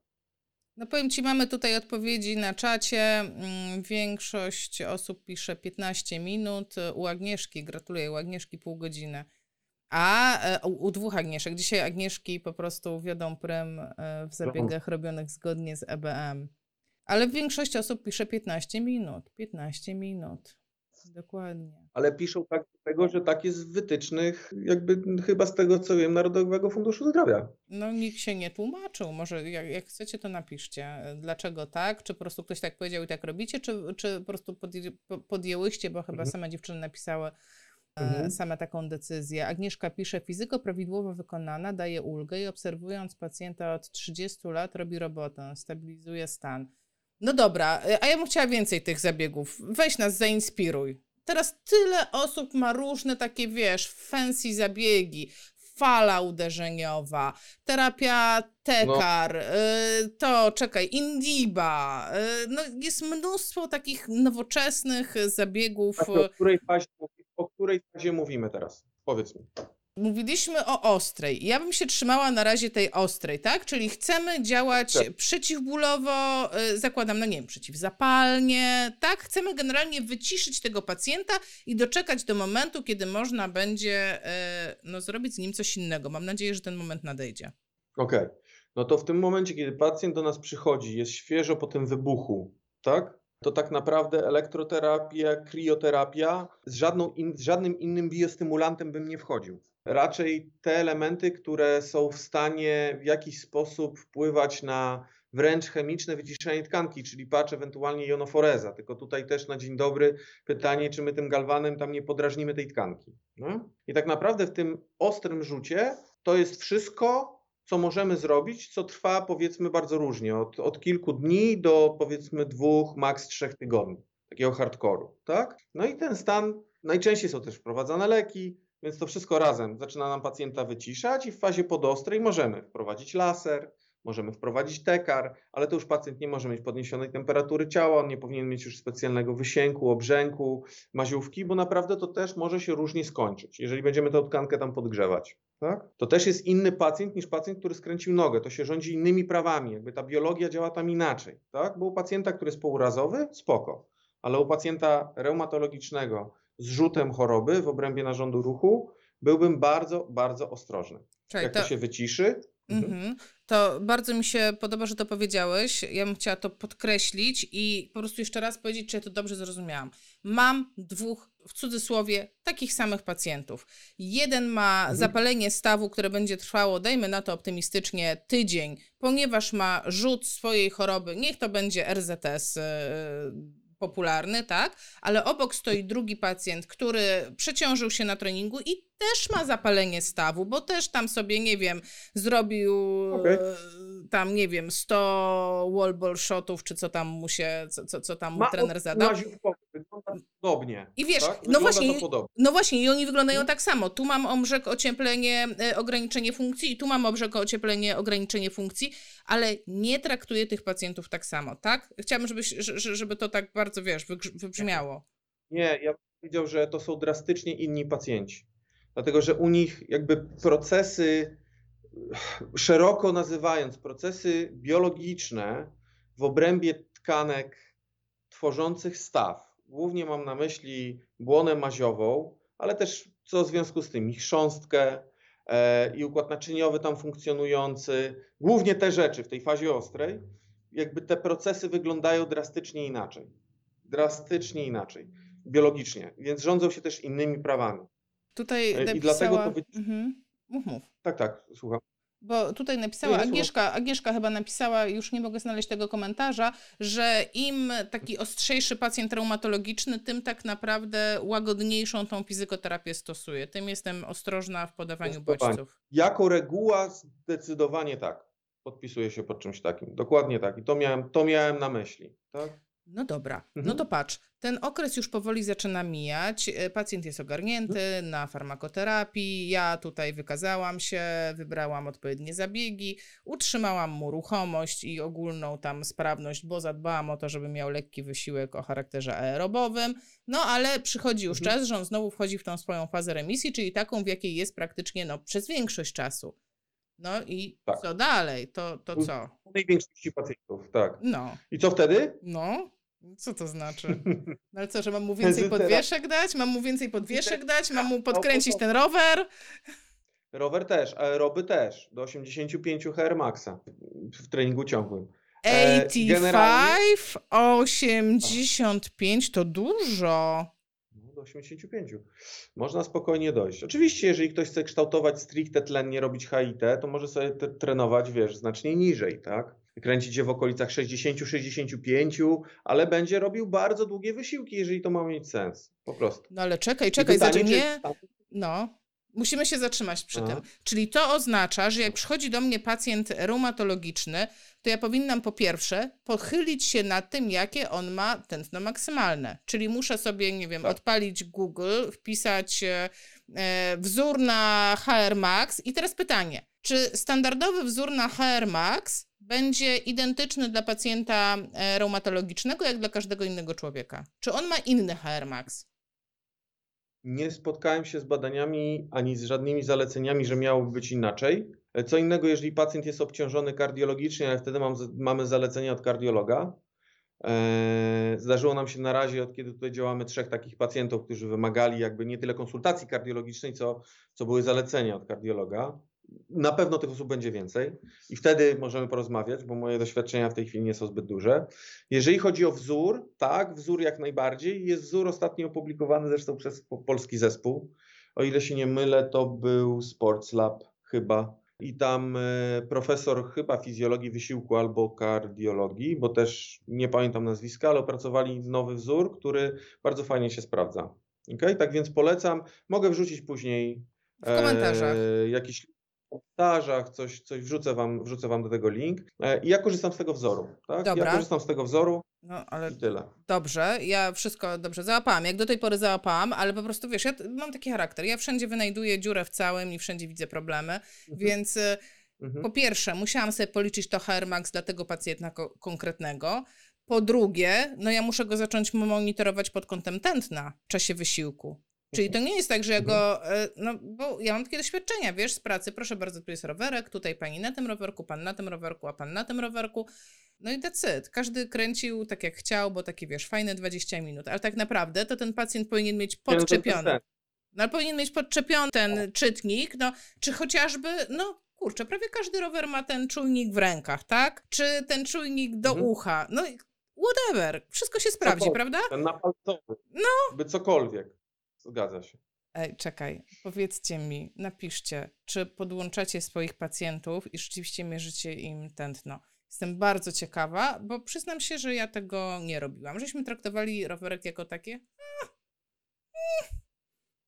[SPEAKER 3] No powiem Ci, mamy tutaj odpowiedzi na czacie. Mm, Większość osób pisze 15 minut. U Agnieszki, gratuluję, u Agnieszki pół godziny. A e, u, u dwóch Agnieszek. Dzisiaj Agnieszki po prostu wiodą prym e, w zabiegach robionych zgodnie z EBM. Ale większość osób pisze 15 minut. 15 minut. Dokładnie.
[SPEAKER 2] Ale piszą tak dlatego, że tak jest w wytycznych, jakby chyba z tego co wiem, Narodowego Funduszu Zdrowia.
[SPEAKER 3] No nikt się nie tłumaczył. Może jak, jak chcecie, to napiszcie. Dlaczego tak? Czy po prostu ktoś tak powiedział i tak robicie? Czy, czy po prostu podję, po- podjęłyście, bo chyba
[SPEAKER 2] Mhm.
[SPEAKER 3] same dziewczyny napisały e,
[SPEAKER 2] Mhm.
[SPEAKER 3] same taką decyzję. Agnieszka pisze, fizyko prawidłowo wykonana daje ulgę i obserwując pacjenta od 30 lat robi robotę, stabilizuje stan. No dobra, e, a ja bym chciała więcej tych zabiegów. Weź nas, zainspiruj. Teraz tyle osób ma różne takie, wiesz, fancy zabiegi. Fala uderzeniowa, terapia tekar, y, to czekaj, indiba. y, no jest mnóstwo takich nowoczesnych zabiegów.
[SPEAKER 2] Właśnie, o, której fazie, o której fazie mówimy teraz? Powiedz mi.
[SPEAKER 3] Mówiliśmy o ostrej. Ja bym się trzymała na razie tej ostrej, tak? Czyli chcemy działać
[SPEAKER 2] Tak.
[SPEAKER 3] przeciwbólowo, y, zakładam, no nie wiem, przeciwzapalnie, tak? Chcemy generalnie wyciszyć tego pacjenta i doczekać do momentu, kiedy można będzie y, no, zrobić z nim coś innego. Mam nadzieję, że ten moment nadejdzie.
[SPEAKER 2] Okej. No to w tym momencie, kiedy pacjent do nas przychodzi, jest świeżo po tym wybuchu, tak? To tak naprawdę elektroterapia, krioterapia, z, żadną in, z żadnym innym biostymulantem bym nie wchodził. Raczej te elementy, które są w stanie w jakiś sposób wpływać na wręcz chemiczne wyciszenie tkanki, czyli patch, ewentualnie jonoforeza. Tylko tutaj też na dzień dobry pytanie, czy my tym galwanem tam nie podrażnimy tej tkanki. No? I tak naprawdę w tym ostrym rzucie to jest wszystko, co możemy zrobić, co trwa powiedzmy bardzo różnie, od, od kilku dni do powiedzmy dwóch, maks trzech tygodni, takiego hardkoru, tak? No i ten stan, najczęściej są też wprowadzane leki, więc to wszystko razem zaczyna nam pacjenta wyciszać i w fazie podostrej możemy wprowadzić laser, możemy wprowadzić tekar, ale to już pacjent nie może mieć podniesionej temperatury ciała, on nie powinien mieć już specjalnego wysięku, obrzęku, maziówki, bo naprawdę to też może się różnie skończyć, jeżeli będziemy tę tkankę tam podgrzewać. Tak? To też jest inny pacjent niż pacjent, który skręcił nogę. To się rządzi innymi prawami, jakby ta biologia działa tam inaczej. Tak? Bo u pacjenta, który jest pourazowy, spoko, ale u pacjenta reumatologicznego z rzutem choroby w obrębie narządu ruchu byłbym bardzo, bardzo ostrożny.
[SPEAKER 3] Czekaj,
[SPEAKER 2] Jak to się wyciszy,
[SPEAKER 3] Mhm. To bardzo mi się podoba, że to powiedziałeś. Ja bym chciała to podkreślić i po prostu jeszcze raz powiedzieć, czy ja to dobrze zrozumiałam. Mam dwóch, w cudzysłowie, takich samych pacjentów. Jeden ma
[SPEAKER 2] Mhm.
[SPEAKER 3] zapalenie stawu, które będzie trwało, dajmy na to optymistycznie, tydzień, ponieważ ma rzut swojej choroby. Niech to będzie RZS. Yy, popularny, tak? Ale obok stoi drugi pacjent, który przeciążył się na treningu i też ma zapalenie stawu, bo też tam sobie, nie wiem, zrobił
[SPEAKER 2] Okej.
[SPEAKER 3] e, tam, nie wiem, 100 wall ball shotów, czy co tam mu się, co, co, co tam mu
[SPEAKER 2] ma
[SPEAKER 3] trener zadał.
[SPEAKER 2] wygląda, podobnie.
[SPEAKER 3] I wiesz,
[SPEAKER 2] tak?
[SPEAKER 3] no właśnie. No właśnie, i oni wyglądają
[SPEAKER 2] Mhm.
[SPEAKER 3] tak samo. Tu mam obrzeg, ocieplenie, e, ograniczenie funkcji, i tu mam obrzeg, ocieplenie, ograniczenie funkcji, ale nie traktuję tych pacjentów tak samo, tak? Chciałabym, żebyś, że- że- żeby to tak bardzo, wiesz, wybrzmiało.
[SPEAKER 2] Nie, ja bym powiedział, że to są drastycznie inni pacjenci. Dlatego, że u nich jakby procesy, szeroko nazywając, procesy biologiczne w obrębie tkanek tworzących staw. Głównie mam na myśli błonę maziową, ale też co w związku z tym, ich chrząstkę e, i układ naczyniowy tam funkcjonujący. Głównie te rzeczy w tej fazie ostrej, jakby te procesy wyglądają drastycznie inaczej. Drastycznie inaczej biologicznie, więc rządzą się też innymi prawami.
[SPEAKER 3] Tutaj
[SPEAKER 2] E,
[SPEAKER 3] napisała...
[SPEAKER 2] i dlatego to wy-
[SPEAKER 3] mhm. Mów, mów.
[SPEAKER 2] Tak, tak, słucham.
[SPEAKER 3] Bo tutaj napisała
[SPEAKER 2] słucham.
[SPEAKER 3] Agnieszka, Agnieszka chyba napisała, już nie mogę znaleźć tego komentarza, że im taki ostrzejszy pacjent traumatologiczny, tym tak naprawdę łagodniejszą tą fizykoterapię stosuje. Tym jestem ostrożna w podawaniu bodźców.
[SPEAKER 2] Jako reguła zdecydowanie tak. Podpisuję się pod czymś takim. Dokładnie tak. I to miałem, to miałem na myśli. Tak?
[SPEAKER 3] No dobra, no
[SPEAKER 2] Mhm.
[SPEAKER 3] to patrz, ten okres już powoli zaczyna mijać, e, pacjent jest ogarnięty
[SPEAKER 2] Mhm.
[SPEAKER 3] na farmakoterapii, ja tutaj wykazałam się, wybrałam odpowiednie zabiegi, utrzymałam mu ruchomość i ogólną tam sprawność, bo zadbałam o to, żeby miał lekki wysiłek o charakterze aerobowym, no ale przychodzi już
[SPEAKER 2] Mhm.
[SPEAKER 3] czas, że on znowu wchodzi w tą swoją fazę remisji, czyli taką, w jakiej jest praktycznie no, przez większość czasu. No i
[SPEAKER 2] Tak.
[SPEAKER 3] co dalej? To, to co?
[SPEAKER 2] U największości pacjentów, tak.
[SPEAKER 3] No,
[SPEAKER 2] I co wtedy?
[SPEAKER 3] no, co to znaczy? [LAUGHS] No ale co, że mam mu więcej podwieszek dać? Mam mu więcej podwieszek dać? Mam mu podkręcić ten rower?
[SPEAKER 2] Rower też, aeroby też. Do 85 HR maxa w treningu ciągłym. E,
[SPEAKER 3] 85,
[SPEAKER 2] generalnie-
[SPEAKER 3] 85 to dużo.
[SPEAKER 2] No, do 85. Można spokojnie dojść. Oczywiście, jeżeli ktoś chce kształtować stricte tlen, nie robić HIT, to może sobie trenować, wiesz, znacznie niżej, tak? Kręcić się w okolicach 60-65, ale będzie robił bardzo długie wysiłki, jeżeli to ma mieć sens. Po prostu.
[SPEAKER 3] No ale czekaj, czekaj,
[SPEAKER 2] pytanie,
[SPEAKER 3] zanim
[SPEAKER 2] czy-
[SPEAKER 3] nie... No, musimy się zatrzymać przy
[SPEAKER 2] Aha.
[SPEAKER 3] tym. Czyli to oznacza, że jak przychodzi do mnie pacjent reumatologiczny, to ja powinnam po pierwsze pochylić się nad tym, jakie on ma tętno maksymalne. Czyli muszę sobie, nie wiem,
[SPEAKER 2] Tak.
[SPEAKER 3] odpalić Google, wpisać e, e, wzór na HR Max i teraz pytanie, czy standardowy wzór na HR Max będzie identyczny dla pacjenta e, reumatologicznego, jak dla każdego innego człowieka? Czy on ma inny HR Max?
[SPEAKER 2] Nie spotkałem się z badaniami ani z żadnymi zaleceniami, że miałoby być inaczej. Co innego, jeżeli pacjent jest obciążony kardiologicznie, ale wtedy mam, mamy zalecenia od kardiologa. Eee, Zdarzyło nam się na razie, od kiedy tutaj działamy, trzech takich pacjentów, którzy wymagali jakby nie tyle konsultacji kardiologicznej, co, co były zalecenia od kardiologa. Na pewno tych osób będzie więcej i wtedy możemy porozmawiać, bo moje doświadczenia w tej chwili nie są zbyt duże. Jeżeli chodzi o wzór, tak, wzór jak najbardziej. Jest wzór ostatnio opublikowany zresztą przez po- polski zespół. O ile się nie mylę, to był Sports Lab chyba. I tam e, profesor chyba fizjologii wysiłku albo kardiologii, bo też nie pamiętam nazwiska, ale opracowali nowy wzór, który bardzo fajnie się sprawdza. Okay? Tak więc polecam. Mogę wrzucić później
[SPEAKER 3] W komentarzach.
[SPEAKER 2] e, jakiś w komentarzach, coś, coś wrzucę, wam, wrzucę Wam do tego link. E, I ja korzystam z tego wzoru. Tak?
[SPEAKER 3] Dobra.
[SPEAKER 2] Ja korzystam z tego wzoru
[SPEAKER 3] No, ale
[SPEAKER 2] tyle.
[SPEAKER 3] Dobrze, ja wszystko dobrze załapałam. Jak do tej pory załapałam, ale po prostu wiesz, ja mam taki charakter. Ja wszędzie wynajduję dziurę w całym i wszędzie widzę problemy, więc y,
[SPEAKER 2] Mhm.
[SPEAKER 3] po pierwsze musiałam sobie policzyć to HR Max dla tego pacjenta ko- konkretnego. Po drugie, no ja muszę go zacząć monitorować pod kątem tętna w czasie wysiłku. Czyli to nie jest tak, że ja go, e, no bo ja mam takie doświadczenia, wiesz, z pracy, proszę bardzo, tu jest rowerek, tutaj pani na tym rowerku, pan na tym rowerku, a pan na tym rowerku. No i that's it. Każdy kręcił tak jak chciał, bo takie, wiesz, fajne 20 minut, ale tak naprawdę to ten pacjent powinien mieć
[SPEAKER 2] no
[SPEAKER 3] podczepiony. No powinien mieć podczepiony ten czytnik, no, czy chociażby, no kurczę, prawie każdy rower ma ten czujnik w rękach, tak? Czy ten czujnik do
[SPEAKER 2] Mhm.
[SPEAKER 3] ucha, no i whatever, wszystko się sprawdzi,
[SPEAKER 2] Cokolwiek.
[SPEAKER 3] prawda?
[SPEAKER 2] Ten napalcowy. No. By cokolwiek. Zgadza się.
[SPEAKER 3] Ej, czekaj, powiedzcie mi, napiszcie, czy podłączacie swoich pacjentów i rzeczywiście mierzycie im tętno. Jestem bardzo ciekawa, bo przyznam się, że ja tego nie robiłam. Żeśmy traktowali rowerek jako takie. "A, mm,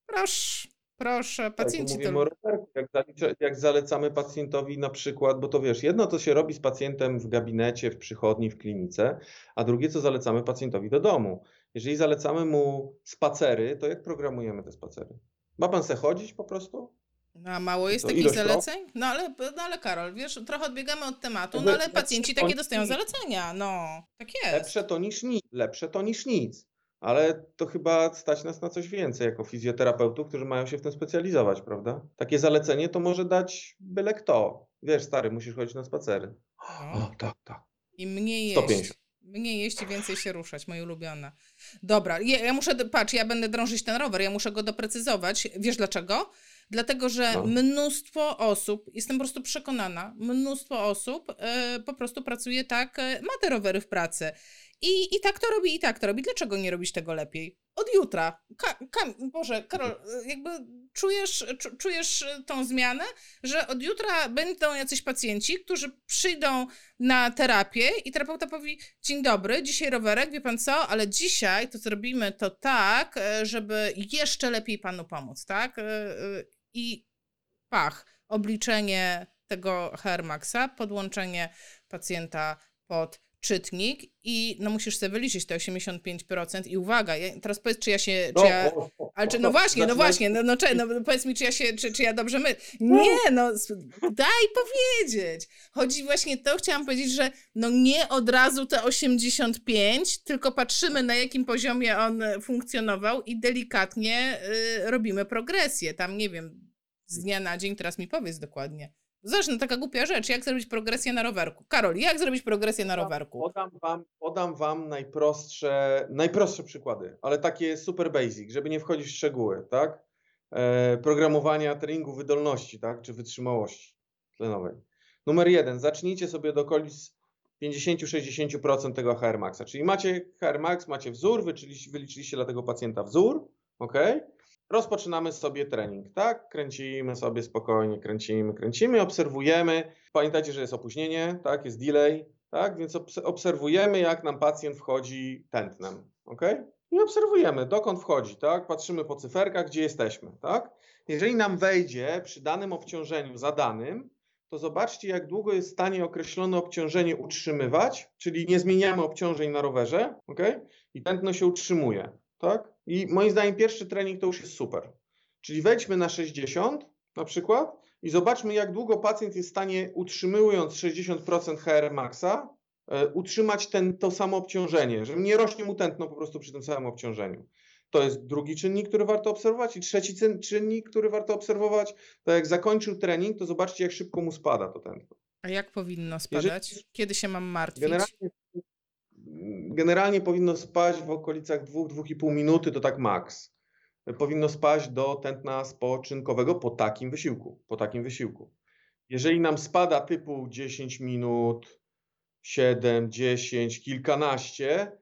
[SPEAKER 3] Proszę, Proszę,
[SPEAKER 2] Tak,
[SPEAKER 3] pacjenci
[SPEAKER 2] bo
[SPEAKER 3] to
[SPEAKER 2] mówimy o rowerku, jak, zalicza, jak zalecamy pacjentowi na przykład, bo to wiesz, jedno to się robi z pacjentem w gabinecie, w przychodni, w klinice, a drugie co zalecamy pacjentowi do domu. Jeżeli zalecamy mu spacery, to jak programujemy te spacery? Ma pan se chodzić po prostu?
[SPEAKER 3] No, a mało jest
[SPEAKER 2] To
[SPEAKER 3] takich zaleceń? No ale, no ale Karol, wiesz, trochę odbiegamy od tematu, no ale pacjenci takie dostają zalecenia, no, tak jest.
[SPEAKER 2] Lepsze to niż nic, lepsze to niż nic. Ale to chyba stać nas na coś więcej jako fizjoterapeutów, którzy mają się w tym specjalizować, prawda? Takie zalecenie to może dać byle kto. Wiesz, stary, musisz chodzić na spacery. O, tak, tak.
[SPEAKER 3] I mniej jeść.
[SPEAKER 2] 150.
[SPEAKER 3] Mniej jeść i więcej się ruszać, moje ulubione. Dobra, ja, ja muszę, patrz, ja będę drążyć ten rower, ja muszę go doprecyzować. Wiesz dlaczego? Dlatego, że
[SPEAKER 2] No.
[SPEAKER 3] mnóstwo osób, jestem po prostu przekonana, mnóstwo osób e, po prostu pracuje tak, e, ma te rowery w pracy. I, I tak to robi, i tak to robi. Dlaczego nie robić tego lepiej? Od jutra. Ka, Boże, Karol, jakby czujesz, czu, czujesz tą zmianę, że od jutra będą jacyś pacjenci, którzy przyjdą na terapię i terapeuta powie, dzień dobry, dzisiaj rowerek, wie pan co, ale dzisiaj to zrobimy to tak, e, żeby jeszcze lepiej panu pomóc, tak? E, e, I pach, obliczenie tego Hermaxa, podłączenie pacjenta pod czytnik i no musisz sobie wyliczyć te 85% i uwaga, ja, teraz powiedz, czy ja się, czy ja...
[SPEAKER 2] o, o,
[SPEAKER 3] Ale czy, no właśnie, no właśnie, no, no, cze- no powiedz mi, czy ja się, czy, czy ja dobrze my... Nie, no daj powiedzieć. Chodzi właśnie to, chciałam powiedzieć, że no nie od razu te 85, tylko patrzymy na jakim poziomie on funkcjonował i delikatnie y, robimy progresję. Tam, nie wiem, z dnia na dzień, teraz mi powiedz dokładnie. No taka głupia rzecz, jak zrobić progresję na rowerku? Karol, jak zrobić progresję na rowerku?
[SPEAKER 2] Podam wam, podam wam najprostsze, najprostsze przykłady, ale takie super basic, żeby nie wchodzić w szczegóły, tak? E, programowania treningu wydolności, tak? Czy wytrzymałości tlenowej. Numer jeden, zacznijcie sobie do okolic 50-60% tego HR Maxa, czyli macie HR Max, macie wzór, wyliczyliście, wyliczyliście dla tego pacjenta wzór, ok? Rozpoczynamy sobie trening, tak? Kręcimy sobie spokojnie, kręcimy, kręcimy, obserwujemy. Pamiętajcie, że jest opóźnienie, tak? Jest delay, tak? Więc obs- obserwujemy, jak nam pacjent wchodzi tętnem, ok? I obserwujemy, dokąd wchodzi, tak? Patrzymy po cyferkach, gdzie jesteśmy, tak? Jeżeli nam wejdzie przy danym obciążeniu zadanym, to zobaczcie, jak długo jest w stanie określone obciążenie utrzymywać, czyli nie zmieniamy obciążeń na rowerze, ok? I tętno się utrzymuje, tak? I moim zdaniem pierwszy trening to już jest super. Czyli wejdźmy na 60 na przykład i zobaczmy, jak długo pacjent jest w stanie, utrzymując 60% HR maxa, e, utrzymać ten, to samo obciążenie, że nie rośnie mu tętno po prostu przy tym samym obciążeniu. To jest drugi czynnik, który warto obserwować. I trzeci czynnik, który warto obserwować, to jak zakończył trening, to zobaczcie, jak szybko mu spada to tętno.
[SPEAKER 3] A jak powinno
[SPEAKER 2] Jeżeli-
[SPEAKER 3] spadać? Kiedy się mam martwić?
[SPEAKER 2] Generalnie, generalnie powinno spaść w okolicach 2-2,5 minuty, to tak maks. Powinno spaść do tętna spoczynkowego po takim wysiłku. Po takim wysiłku. Jeżeli nam spada typu 10 minut, 7, 10, kilkanaście,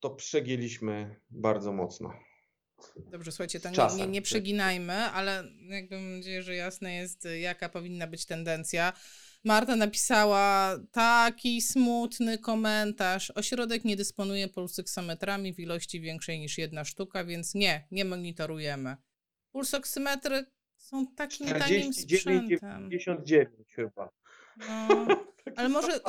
[SPEAKER 2] to przegięliśmy bardzo mocno.
[SPEAKER 3] Dobrze, słuchajcie, to nie, nie, nie przeginajmy, ale jakby mam nadzieję, że jasne jest, jaka powinna być tendencja. Marta napisała taki smutny komentarz. Ośrodek nie dysponuje pulsoksymetrami w ilości większej niż jedna sztuka, więc nie, nie monitorujemy. Pulsoksymetry są takim tanim
[SPEAKER 2] 49,
[SPEAKER 3] sprzętem.
[SPEAKER 2] 59 chyba.
[SPEAKER 3] No, [LAUGHS] ale może,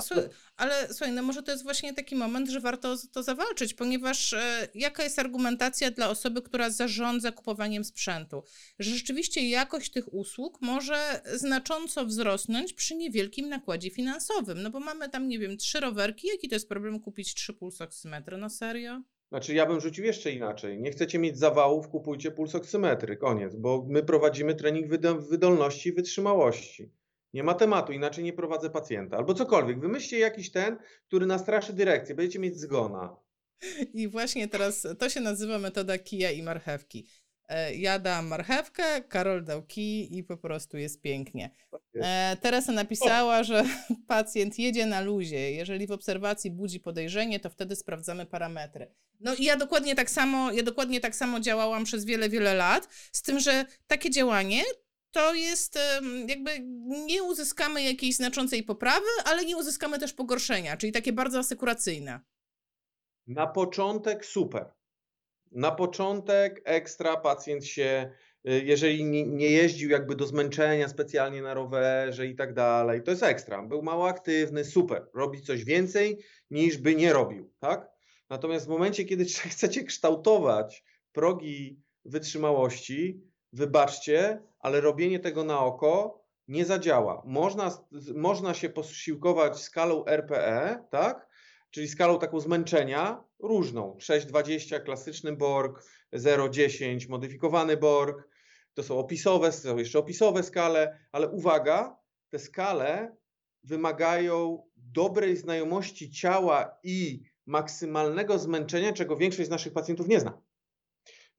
[SPEAKER 3] ale słuchaj, no może to jest właśnie taki moment, że warto to zawalczyć, ponieważ e, jaka jest argumentacja dla osoby, która zarządza kupowaniem sprzętu? Że rzeczywiście jakość tych usług może znacząco wzrosnąć przy niewielkim nakładzie finansowym. No bo mamy tam, nie wiem, trzy rowerki, jaki to jest problem kupić trzy pulsoksymetry? No serio?
[SPEAKER 2] Znaczy, ja bym rzucił jeszcze inaczej. Nie chcecie mieć zawałów, kupujcie pulsoksymetry, koniec, bo my prowadzimy trening wydo- wydolności i wytrzymałości. Nie ma tematu, inaczej nie prowadzę pacjenta. Albo cokolwiek. Wymyślcie jakiś ten, który nastraszy dyrekcję. Będziecie mieć zgona.
[SPEAKER 3] I właśnie teraz to się nazywa metoda kija i marchewki. E, Ja dam marchewkę, Karol dał kij i po prostu jest pięknie. E, Teresa napisała, że [LAUGHS] pacjent jedzie na luzie. Jeżeli w obserwacji budzi podejrzenie, to wtedy sprawdzamy parametry. No i ja dokładnie tak samo, ja dokładnie tak samo działałam przez wiele, wiele lat, z tym, że takie działanie to jest jakby nie uzyskamy jakiejś znaczącej poprawy, ale nie uzyskamy też pogorszenia, czyli takie bardzo asekuracyjne.
[SPEAKER 2] Na początek super. Na początek ekstra pacjent się y, jeżeli nie jeździł jakby do zmęczenia specjalnie na rowerze i tak dalej, to jest ekstra. Był mało aktywny, super, robi coś więcej niż by nie robił, tak? Natomiast w momencie, kiedy [LAUGHS] chcecie kształtować progi wytrzymałości, wybaczcie, ale robienie tego na oko nie zadziała. Można, można się posiłkować skalą RPE, tak? Czyli skalą taką zmęczenia, różną. 6,20 klasyczny Borg, 0,10 modyfikowany Borg. To są opisowe, są jeszcze opisowe skale, ale uwaga, te skale wymagają dobrej znajomości ciała i maksymalnego zmęczenia, czego większość z naszych pacjentów nie zna.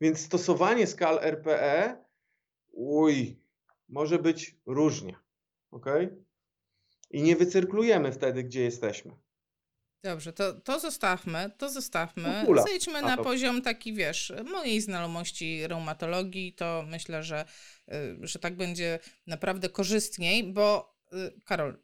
[SPEAKER 2] Więc stosowanie skal RPE, uj, może być różnie. ok? I nie wycyrklujemy wtedy, gdzie jesteśmy.
[SPEAKER 3] Dobrze, to, to zostawmy, to zostawmy.
[SPEAKER 2] Kula.
[SPEAKER 3] Zejdźmy na poziom taki, wiesz, mojej znajomości reumatologii, to myślę, że, y, że tak będzie naprawdę korzystniej, bo y, Karol,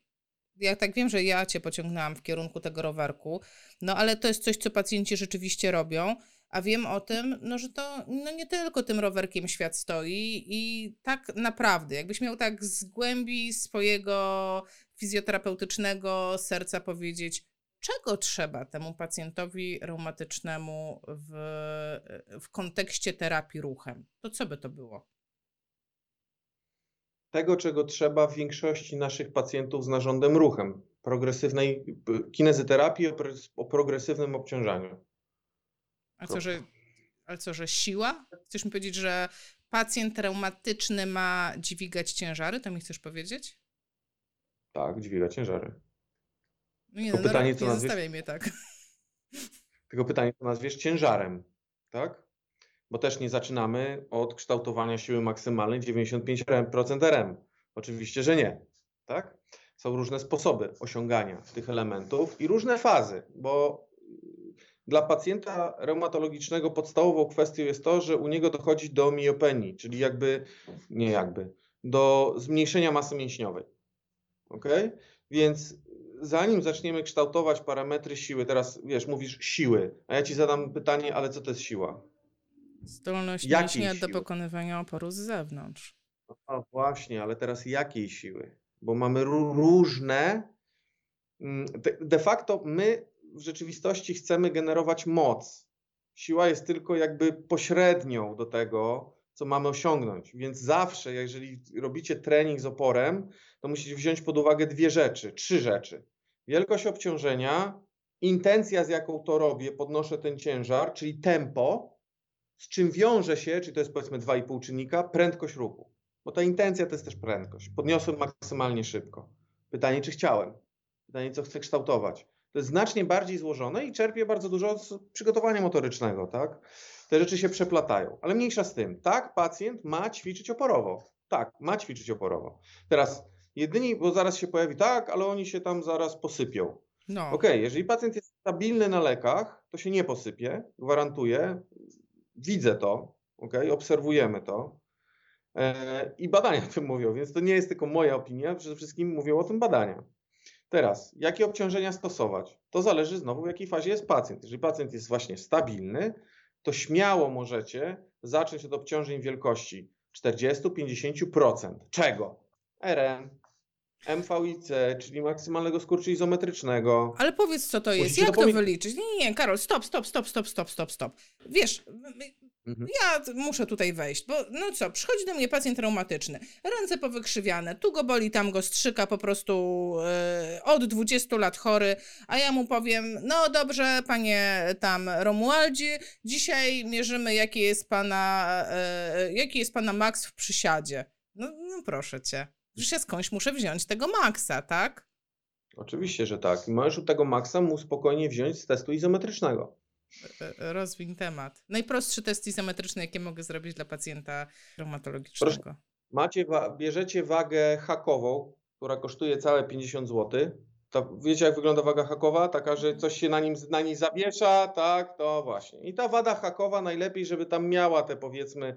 [SPEAKER 3] ja tak wiem, że ja cię pociągnęłam w kierunku tego rowerku, no ale to jest coś, co pacjenci rzeczywiście robią, a wiem o tym, no, że to no, nie tylko tym rowerkiem świat stoi i tak naprawdę, jakbyś miał tak z głębi swojego fizjoterapeutycznego serca powiedzieć, czego trzeba temu pacjentowi reumatycznemu w, w kontekście terapii ruchem? To co by to było?
[SPEAKER 2] Tego, czego trzeba w większości naszych pacjentów z narządem ruchem, progresywnej kinezyterapii o progresywnym obciążaniu.
[SPEAKER 3] A co, że, ale co, że siła? Chcesz mi powiedzieć, że pacjent reumatyczny ma dźwigać ciężary? To mi chcesz powiedzieć?
[SPEAKER 2] Tak, dźwiga ciężary.
[SPEAKER 3] No nie,
[SPEAKER 2] To
[SPEAKER 3] no,
[SPEAKER 2] pytanie,
[SPEAKER 3] no,
[SPEAKER 2] co
[SPEAKER 3] nie
[SPEAKER 2] nazwiesz-
[SPEAKER 3] zostawiaj mnie tak.
[SPEAKER 2] Tylko pytanie, co nazwiesz ciężarem, tak? Bo też nie zaczynamy od kształtowania siły maksymalnej 95% RM. Oczywiście, że nie, tak? Są różne sposoby osiągania tych elementów i różne fazy, bo dla pacjenta reumatologicznego podstawową kwestią jest to, że u niego dochodzi do miopenii, czyli jakby, nie jakby, do zmniejszenia masy mięśniowej. Ok? Więc zanim zaczniemy kształtować parametry siły, teraz wiesz, mówisz siły, a ja ci zadam pytanie, ale co to jest siła?
[SPEAKER 3] Zdolność
[SPEAKER 2] Jakiej
[SPEAKER 3] mięśnia do pokonywania oporu z zewnątrz.
[SPEAKER 2] A właśnie, ale teraz jakiej siły? Bo mamy ró- różne. mm, de facto my w rzeczywistości chcemy generować moc. Siła jest tylko jakby pośrednią do tego, co mamy osiągnąć. Więc zawsze, jeżeli robicie trening z oporem, to musicie wziąć pod uwagę dwie rzeczy, trzy rzeczy. Wielkość obciążenia, intencja, z jaką to robię, podnoszę ten ciężar, czyli tempo, z czym wiąże się, czyli to jest powiedzmy 2,5 czynnika, prędkość ruchu. Bo ta intencja to jest też prędkość. Podniosłem maksymalnie szybko. Pytanie, czy chciałem? Pytanie, co chcę kształtować. To jest znacznie bardziej złożone i czerpie bardzo dużo z przygotowania motorycznego, tak? Te rzeczy się przeplatają, ale mniejsza z tym. Tak, pacjent ma ćwiczyć oporowo. Tak, ma ćwiczyć oporowo. Teraz jedyni, bo zaraz się pojawi, tak, ale oni się tam zaraz posypią.
[SPEAKER 3] No.
[SPEAKER 2] Okej, jeżeli pacjent jest stabilny na lekach, to się nie posypie, gwarantuję. Widzę to, okej, obserwujemy to. E, I badania o tym mówią, więc to nie jest tylko moja opinia, przede wszystkim mówią o tym badania. Teraz, jakie obciążenia stosować? To zależy znowu, w jakiej fazie jest pacjent. Jeżeli pacjent jest właśnie stabilny, to śmiało możecie zacząć od obciążeń wielkości 40-50%. Czego? RM, MVIC, czyli maksymalnego skurczu izometrycznego.
[SPEAKER 3] Ale powiedz, co to jest, jak to
[SPEAKER 2] dopomie-
[SPEAKER 3] wyliczyć? Nie, nie, nie, Karol, stop, stop, stop, stop, stop, stop, stop. Wiesz,
[SPEAKER 2] Mhm.
[SPEAKER 3] ja muszę tutaj wejść, bo no co, przychodzi do mnie pacjent reumatyczny, ręce powykrzywiane, tu go boli, tam go strzyka, po prostu e, od 20 lat chory, a ja mu powiem, no dobrze, panie tam Romualdzie, dzisiaj mierzymy, jaki jest pana, e, jaki jest pana maks w przysiadzie. No, no proszę cię, przecież ja skądś muszę wziąć tego maksa, tak?
[SPEAKER 2] Oczywiście, że tak. I możesz u tego maksa mu spokojnie wziąć z testu izometrycznego.
[SPEAKER 3] E, Rozwiń temat. Najprostszy test izometryczny, jaki mogę zrobić dla pacjenta reumatologicznego.
[SPEAKER 2] Macie, wa- bierzecie wagę hakową, która kosztuje całe 50 zł. To wiecie, jak wygląda waga hakowa? Taka, że coś się na, nim, na niej zawiesza, tak, to właśnie. I ta wada hakowa najlepiej, żeby tam miała te powiedzmy,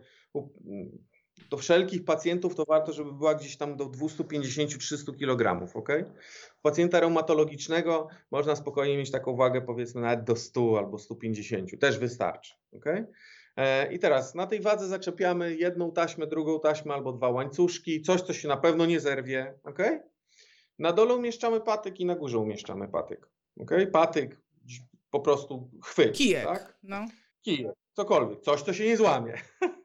[SPEAKER 2] do wszelkich pacjentów to warto, żeby była gdzieś tam do 250-300 kg, ok? U pacjenta reumatologicznego można spokojnie mieć taką wagę powiedzmy nawet do 100 albo 150, też wystarczy, ok? E, I teraz na tej wadze zaczepiamy jedną taśmę, drugą taśmę albo dwa łańcuszki, coś, co się na pewno nie zerwie, ok? Na dole umieszczamy patyk i na górze umieszczamy patyk, ok? Patyk po prostu chwyt,
[SPEAKER 3] Kijek.
[SPEAKER 2] tak?
[SPEAKER 3] No.
[SPEAKER 2] kijek, cokolwiek, coś, co się nie złamie. [LAUGHS]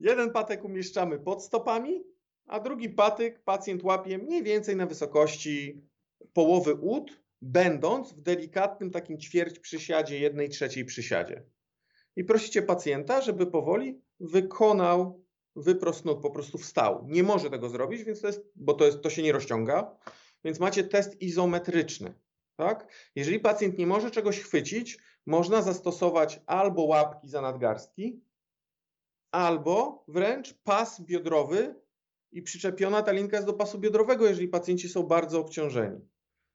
[SPEAKER 2] Jeden patek umieszczamy pod stopami, a drugi patyk pacjent łapie mniej więcej na wysokości połowy ud, będąc w delikatnym takim ćwierć przysiadzie, jednej trzeciej przysiadzie. I prosicie pacjenta, żeby powoli wykonał wyprostnął, po prostu wstał. Nie może tego zrobić, więc to jest, bo to, jest, to się nie rozciąga, więc macie test izometryczny. Tak? Jeżeli pacjent nie może czegoś chwycić, można zastosować albo łapki za nadgarstki, albo wręcz pas biodrowy i przyczepiona ta linka jest do pasu biodrowego, jeżeli pacjenci są bardzo obciążeni.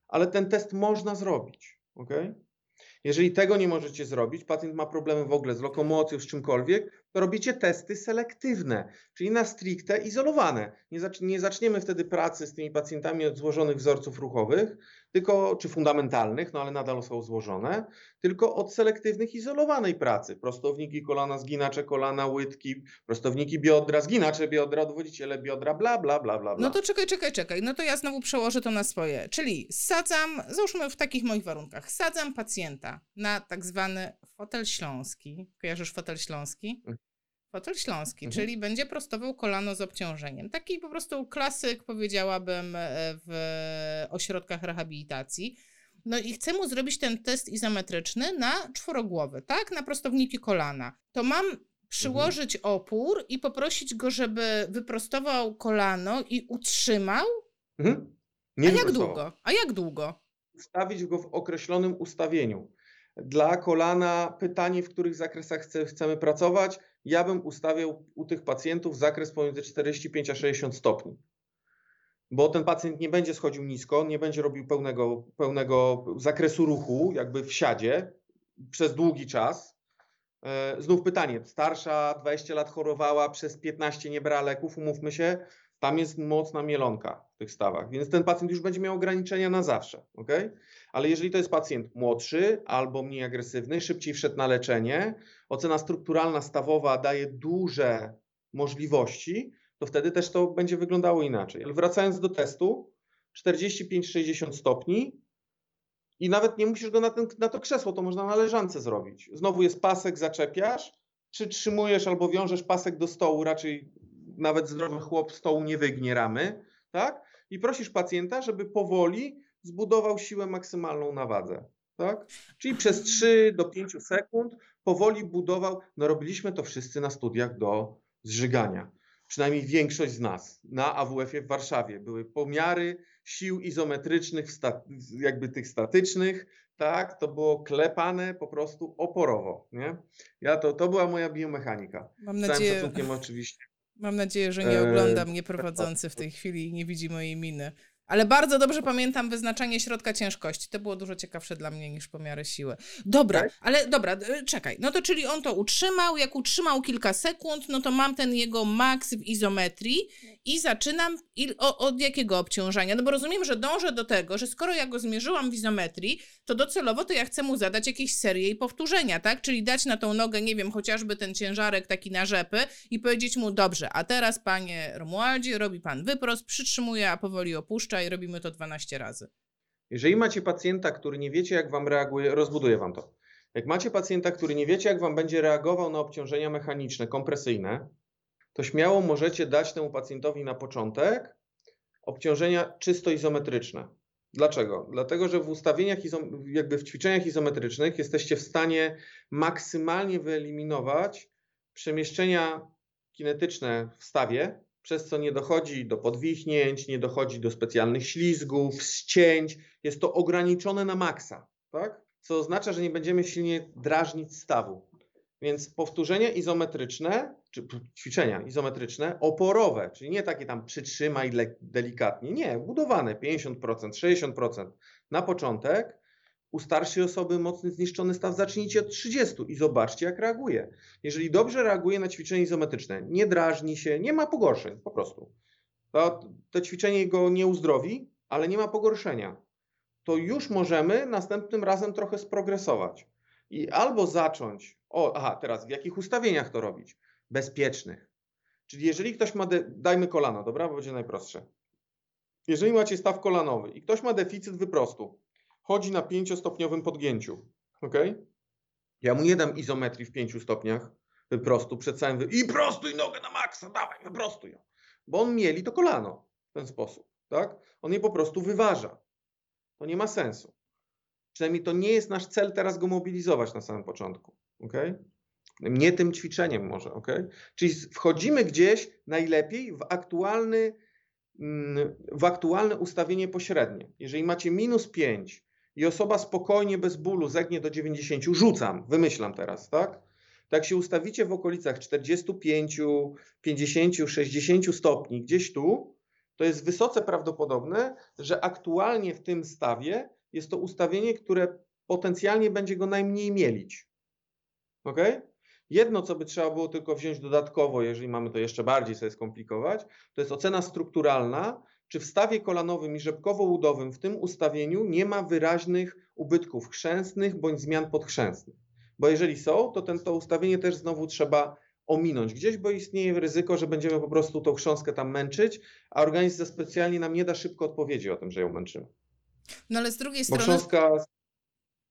[SPEAKER 2] Ale ten test można zrobić. Okay? Jeżeli tego nie możecie zrobić, pacjent ma problemy w ogóle z lokomocją, z czymkolwiek, to robicie testy selektywne, czyli na stricte izolowane. Nie, nie zaczniemy wtedy pracy z tymi pacjentami od złożonych wzorców ruchowych, tylko czy fundamentalnych, no ale nadal są złożone, tylko od selektywnych, izolowanej pracy. Prostowniki kolana, zginacze kolana, łydki, prostowniki biodra, zginacze biodra, odwodziciele biodra, bla, bla, bla, bla.
[SPEAKER 3] No to czekaj, czekaj, czekaj. No to ja znowu przełożę to na swoje. Czyli sadzam, załóżmy w takich moich warunkach, sadzam pacjenta na tak zwany fotel śląski. Kojarzysz fotel śląski? Fotel śląski,
[SPEAKER 2] Mhm.
[SPEAKER 3] czyli będzie prostował kolano z obciążeniem. Taki po prostu klasyk, powiedziałabym, e, w ośrodkach rehabilitacji. No i chcę mu zrobić ten test izometryczny na czworogłowy, tak? Na prostowniki kolana. To mam przyłożyć opór i poprosić go, żeby wyprostował kolano i utrzymał?
[SPEAKER 2] Mhm. Nie
[SPEAKER 3] A jak długo? A jak długo?
[SPEAKER 2] Ustawić go w określonym ustawieniu. Dla kolana pytanie, w których zakresach chce, chcemy pracować, ja bym ustawiał u tych pacjentów zakres pomiędzy 45 a 60 stopni. Bo ten pacjent nie będzie schodził nisko, nie będzie robił pełnego, pełnego zakresu ruchu, jakby w siadzie przez długi czas. E, Znów pytanie, starsza 20 lat chorowała, przez 15 nie brała leków, umówmy się, tam jest mocna mielonka w tych stawach, więc ten pacjent już będzie miał ograniczenia na zawsze, ok? Ale jeżeli to jest pacjent młodszy albo mniej agresywny, szybciej wszedł na leczenie, ocena strukturalna stawowa daje duże możliwości, to wtedy też to będzie wyglądało inaczej. Ale wracając do testu, 45-60 stopni i nawet nie musisz go na, ten, na to krzesło, to można na leżance zrobić. Znowu jest pasek, zaczepiasz, przytrzymujesz albo wiążesz pasek do stołu, raczej nawet zdrowy chłop stołu nie wygnie ramy, tak? I prosisz pacjenta, żeby powoli zbudował siłę maksymalną na wadze, tak? Czyli przez 3 do 5 sekund powoli budował, no robiliśmy to wszyscy na studiach do zżygania. Przynajmniej większość z nas na AWF-ie w Warszawie były pomiary sił izometrycznych, jakby tych statycznych, tak? To było klepane po prostu oporowo, nie? Ja to, to była moja biomechanika.
[SPEAKER 3] Mam
[SPEAKER 2] Z całym
[SPEAKER 3] nadzieję,
[SPEAKER 2] szacunkiem oczywiście.
[SPEAKER 3] Mam nadzieję, że nie
[SPEAKER 2] Eee,
[SPEAKER 3] ogląda mnie prowadzący w tej chwili i nie widzi mojej miny. Ale bardzo dobrze pamiętam wyznaczanie środka ciężkości. To było dużo ciekawsze dla mnie niż pomiary siły. Dobra,
[SPEAKER 2] Tak?
[SPEAKER 3] ale dobra, e, czekaj. No to czyli on to utrzymał. Jak utrzymał kilka sekund, no to mam ten jego maks w izometrii i zaczynam il, o, od jakiego obciążenia? No bo rozumiem, że dążę do tego, że skoro ja go zmierzyłam w izometrii, to docelowo to ja chcę mu zadać jakieś serie i powtórzenia, tak? Czyli dać na tą nogę, nie wiem, chociażby ten ciężarek taki na rzepy i powiedzieć mu, dobrze, a teraz panie Romualdzie, robi pan wyprost, przytrzymuje, a powoli opuszcza i robimy to 12 razy.
[SPEAKER 2] Jeżeli macie pacjenta, który nie wiecie, jak wam reaguje, rozbuduję wam to. Jak macie pacjenta, który nie wiecie, jak wam będzie reagował na obciążenia mechaniczne, kompresyjne, to śmiało możecie dać temu pacjentowi na początek obciążenia czysto izometryczne. Dlaczego? Dlatego, że w ustawieniach, jakby w ćwiczeniach izometrycznych jesteście w stanie maksymalnie wyeliminować przemieszczenia kinetyczne w stawie, przez co nie dochodzi do podwichnięć, nie dochodzi do specjalnych ślizgów, ścięć. Jest to ograniczone na maksa, tak? Co oznacza, że nie będziemy silnie drażnić stawu. Więc powtórzenia izometryczne, czy ćwiczenia izometryczne, oporowe, czyli nie takie tam przytrzymaj delikatnie, nie, budowane 50%, 60% na początek. U starszej osoby mocny zniszczony staw zacznijcie od 30 i zobaczcie, jak reaguje. Jeżeli dobrze reaguje na ćwiczenie izometryczne, nie drażni się, nie ma pogorszeń po prostu, to, to ćwiczenie go nie uzdrowi, ale nie ma pogorszenia, to już możemy następnym razem trochę sprogresować i albo zacząć O, aha, teraz w jakich ustawieniach to robić? Bezpiecznych. Czyli jeżeli ktoś ma, dajmy kolano, dobra, bo będzie najprostsze. Jeżeli macie staw kolanowy i ktoś ma deficyt wyprostu, chodzi na pięciostopniowym podgięciu, ok? Ja mu nie dam izometrii w pięciu stopniach wyprostu przed całym wy... i prostuj nogę na maksa, dawaj, wyprostuj ją. Bo on mieli to kolano w ten sposób, tak? On je po prostu wyważa. To nie ma sensu. Przynajmniej to nie jest nasz cel teraz go mobilizować na samym początku, ok? Nie tym ćwiczeniem może, ok? Czyli wchodzimy gdzieś najlepiej w aktualny, mm, w aktualne ustawienie pośrednie. Jeżeli macie minus 5 i osoba spokojnie, bez bólu zegnie do 90, rzucam, wymyślam teraz, tak? Tak się ustawicie w okolicach 45, 50, 60 stopni, gdzieś tu, to jest wysoce prawdopodobne, że aktualnie w tym stawie jest to ustawienie, które potencjalnie będzie go najmniej mielić. Ok? Jedno, co by trzeba było tylko wziąć dodatkowo, jeżeli mamy to jeszcze bardziej sobie skomplikować, to jest ocena strukturalna, czy w stawie kolanowym i rzepkowo-udowym w tym ustawieniu nie ma wyraźnych ubytków chrzęstnych bądź zmian podchrzęstnych. Bo jeżeli są, to ten, to ustawienie też znowu trzeba ominąć gdzieś, bo istnieje ryzyko, że będziemy po prostu tą chrząstkę tam męczyć, a organizm specjalnie nam nie da szybko odpowiedzi o tym, że ją męczymy.
[SPEAKER 3] No ale z drugiej
[SPEAKER 2] Bo
[SPEAKER 3] strony.
[SPEAKER 2] chrząstka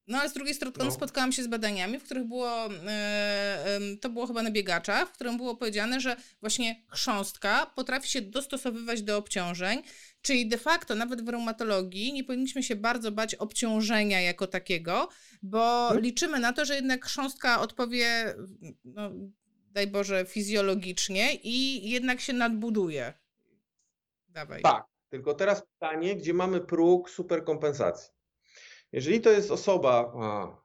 [SPEAKER 3] No ale z drugiej strony
[SPEAKER 2] No.
[SPEAKER 3] spotkałam się z badaniami, w których było, e, to było chyba na biegaczach, w którym było powiedziane, że właśnie chrząstka potrafi się dostosowywać do obciążeń, czyli de facto nawet w reumatologii nie powinniśmy się bardzo bać obciążenia jako takiego, bo
[SPEAKER 2] Mhm.
[SPEAKER 3] liczymy na to, że jednak chrząstka odpowie, no, daj Boże, fizjologicznie i jednak się nadbuduje. Dawaj.
[SPEAKER 2] Tak, tylko teraz pytanie, gdzie mamy próg superkompensacji. Jeżeli to jest osoba, a,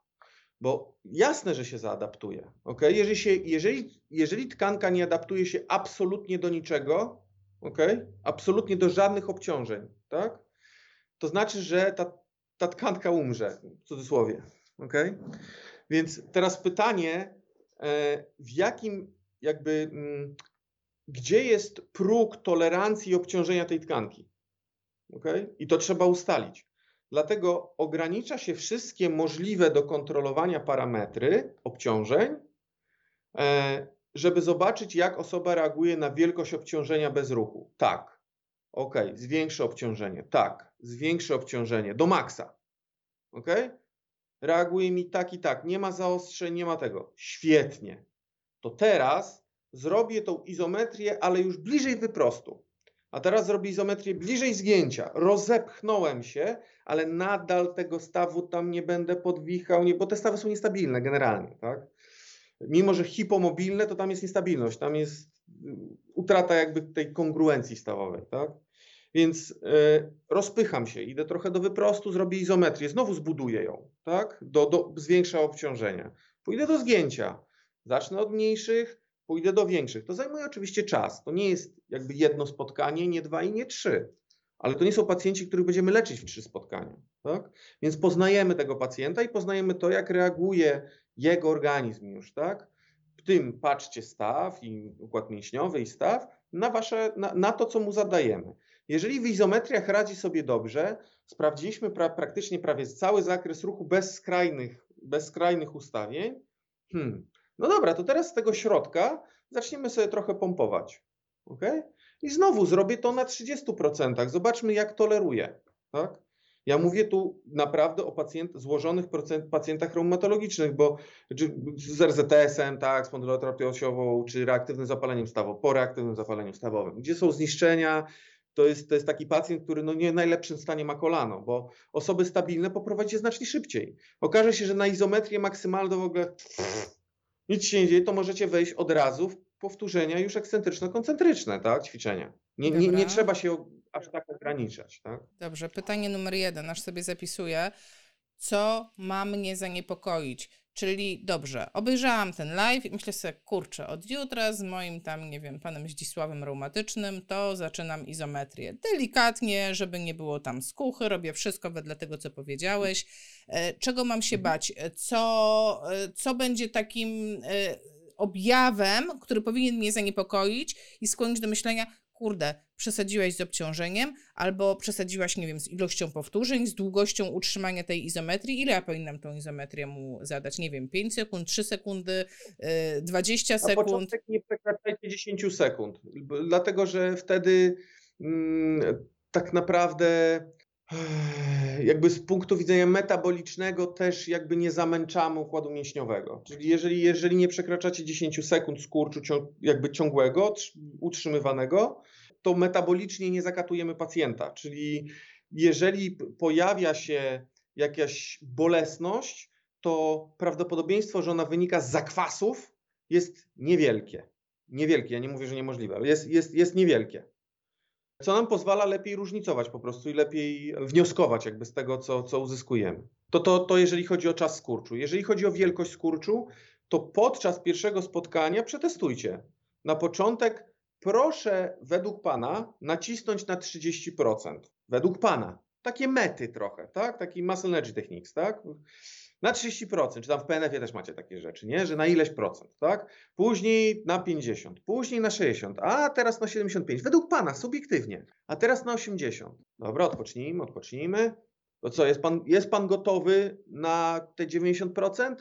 [SPEAKER 2] bo jasne, że się zaadaptuje, ok? Jeżeli, się, jeżeli, jeżeli tkanka nie adaptuje się absolutnie do niczego, ok? Absolutnie do żadnych obciążeń, tak? To znaczy, że ta, ta tkanka umrze, w cudzysłowie, ok? Więc teraz pytanie, e, w jakim jakby, mm, gdzie jest próg tolerancji i obciążenia tej tkanki? Okay? I to trzeba ustalić. Dlatego ogranicza się wszystkie możliwe do kontrolowania parametry obciążeń, e, żeby zobaczyć, jak osoba reaguje na wielkość obciążenia bez ruchu. Tak. Ok, zwiększę obciążenie. Tak, zwiększę obciążenie do maksa. Ok? Reaguje mi tak i tak. Nie ma zaostrzeń, nie ma tego. Świetnie. To teraz zrobię tą izometrię, ale już bliżej wyprostu. A teraz zrobię izometrię bliżej zgięcia. Rozepchnąłem się, ale nadal tego stawu tam nie będę podwichał, nie, bo te stawy są niestabilne generalnie, tak? Mimo, że hipomobilne, to tam jest niestabilność, tam jest y, utrata jakby tej kongruencji stawowej, tak? Więc y, rozpycham się, idę trochę do wyprostu, zrobię izometrię, znowu zbuduję ją, tak? Do, do, zwiększa obciążenie. Pójdę do zgięcia, zacznę od mniejszych, pójdę do większych. To zajmuje oczywiście czas. To nie jest jakby jedno spotkanie, nie dwa i nie trzy. Ale to nie są pacjenci, których będziemy leczyć w trzy spotkania. Tak? Więc poznajemy tego pacjenta i poznajemy to, jak reaguje jego organizm już. Tak? W tym patrzcie staw i układ mięśniowy i staw na, wasze, na, na to, co mu zadajemy. Jeżeli w izometriach radzi sobie dobrze, sprawdziliśmy pra, praktycznie prawie cały zakres ruchu bez skrajnych, bez skrajnych ustawień, hmm, no dobra, to teraz z tego środka zaczniemy sobie trochę pompować. ok? I znowu zrobię to na 30%. Zobaczmy, jak toleruje. Tak? Ja mówię tu naprawdę o pacjent, złożonych procent, pacjentach reumatologicznych, bo czy z RZTS-em, tak, spondyloterapią osiową, czy reaktywnym zapaleniem stawowym, po reaktywnym zapaleniu stawowym, gdzie są zniszczenia, to jest, to jest taki pacjent, który no nie w najlepszym stanie ma kolano, bo osoby stabilne poprowadzi znacznie szybciej. Okaże się, że na izometrię maksymalną w ogóle nic się nie dzieje, to możecie wejść od razu w powtórzenia już ekscentryczno-koncentryczne, tak, ćwiczenia. Nie, nie, nie trzeba się aż tak ograniczać, tak.
[SPEAKER 3] Dobrze, pytanie numer jeden, aż sobie zapisuję. Co ma mnie zaniepokoić? Czyli dobrze, obejrzałam ten live i myślę sobie, kurczę, od jutra z moim tam, nie wiem, panem Zdzisławem reumatycznym, to zaczynam izometrię. Delikatnie, żeby nie było tam skuchy, robię wszystko wedle tego, co powiedziałeś. E, Czego mam się bać? E, Co, e, co będzie takim objawem, który powinien mnie zaniepokoić i skłonić do myślenia, kurde, przesadziłaś z obciążeniem, albo przesadziłaś, nie wiem, z ilością powtórzeń, z długością utrzymania tej izometrii. Ile ja powinnam tą izometrię mu zadać? Nie wiem, 5 sekund, 3 sekundy, yy, 20
[SPEAKER 2] Na
[SPEAKER 3] sekund.
[SPEAKER 2] początek nie przekraczajcie 10 sekund, dlatego że wtedy mm, tak naprawdę jakby z punktu widzenia metabolicznego też jakby nie zamęczamy układu mięśniowego. Czyli jeżeli, jeżeli nie przekraczacie 10 sekund skurczu cią- jakby ciągłego, trz- utrzymywanego, to metabolicznie nie zakatujemy pacjenta. Czyli jeżeli pojawia się jakaś bolesność, to prawdopodobieństwo, że ona wynika z zakwasów, jest niewielkie. Niewielkie, ja nie mówię, że niemożliwe, ale jest, jest, jest niewielkie. Co nam pozwala lepiej różnicować po prostu i lepiej wnioskować jakby z tego, co, co uzyskujemy. To, to, to jeżeli chodzi o czas skurczu. Jeżeli chodzi o wielkość skurczu, to podczas pierwszego spotkania przetestujcie. Na początek proszę według Pana nacisnąć na 30%. Według Pana. Takie mety trochę, tak? Taki muscle energy techniques, tak? Na 30%, czy tam w PNF-ie też macie takie rzeczy, nie? Że na ileś procent, tak? Później na 50, później na 60, a teraz na 75. Według Pana, subiektywnie. A teraz na 80. Dobra, odpocznijmy, odpocznijmy. To co, jest Pan, jest pan gotowy na te 90%?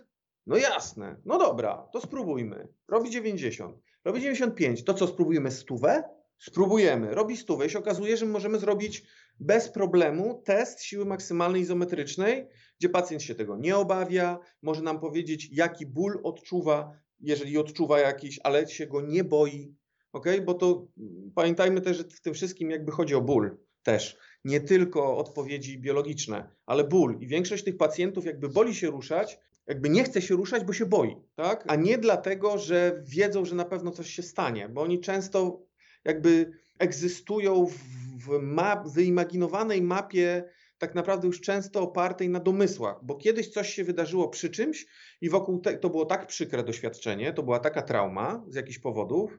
[SPEAKER 2] No jasne. No dobra, to spróbujmy. Robi 90. Robi 95. To co, spróbujemy stówę? Spróbujemy. Robi stówę i się okazuje, że możemy zrobić bez problemu test siły maksymalnej izometrycznej, gdzie pacjent się tego nie obawia, może nam powiedzieć, jaki ból odczuwa, jeżeli odczuwa jakiś, ale się go nie boi. ok? Bo to mm, pamiętajmy też, że w tym wszystkim jakby chodzi o ból też. Nie tylko odpowiedzi biologiczne, ale ból. I większość tych pacjentów jakby boli się ruszać, jakby nie chce się ruszać, bo się boi, tak? A nie dlatego, że wiedzą, że na pewno coś się stanie, bo oni często jakby egzystują w, w wyimaginowanej mapie tak naprawdę już często opartej na domysłach, bo kiedyś coś się wydarzyło przy czymś i wokół te, to było tak przykre doświadczenie, to była taka trauma z jakichś powodów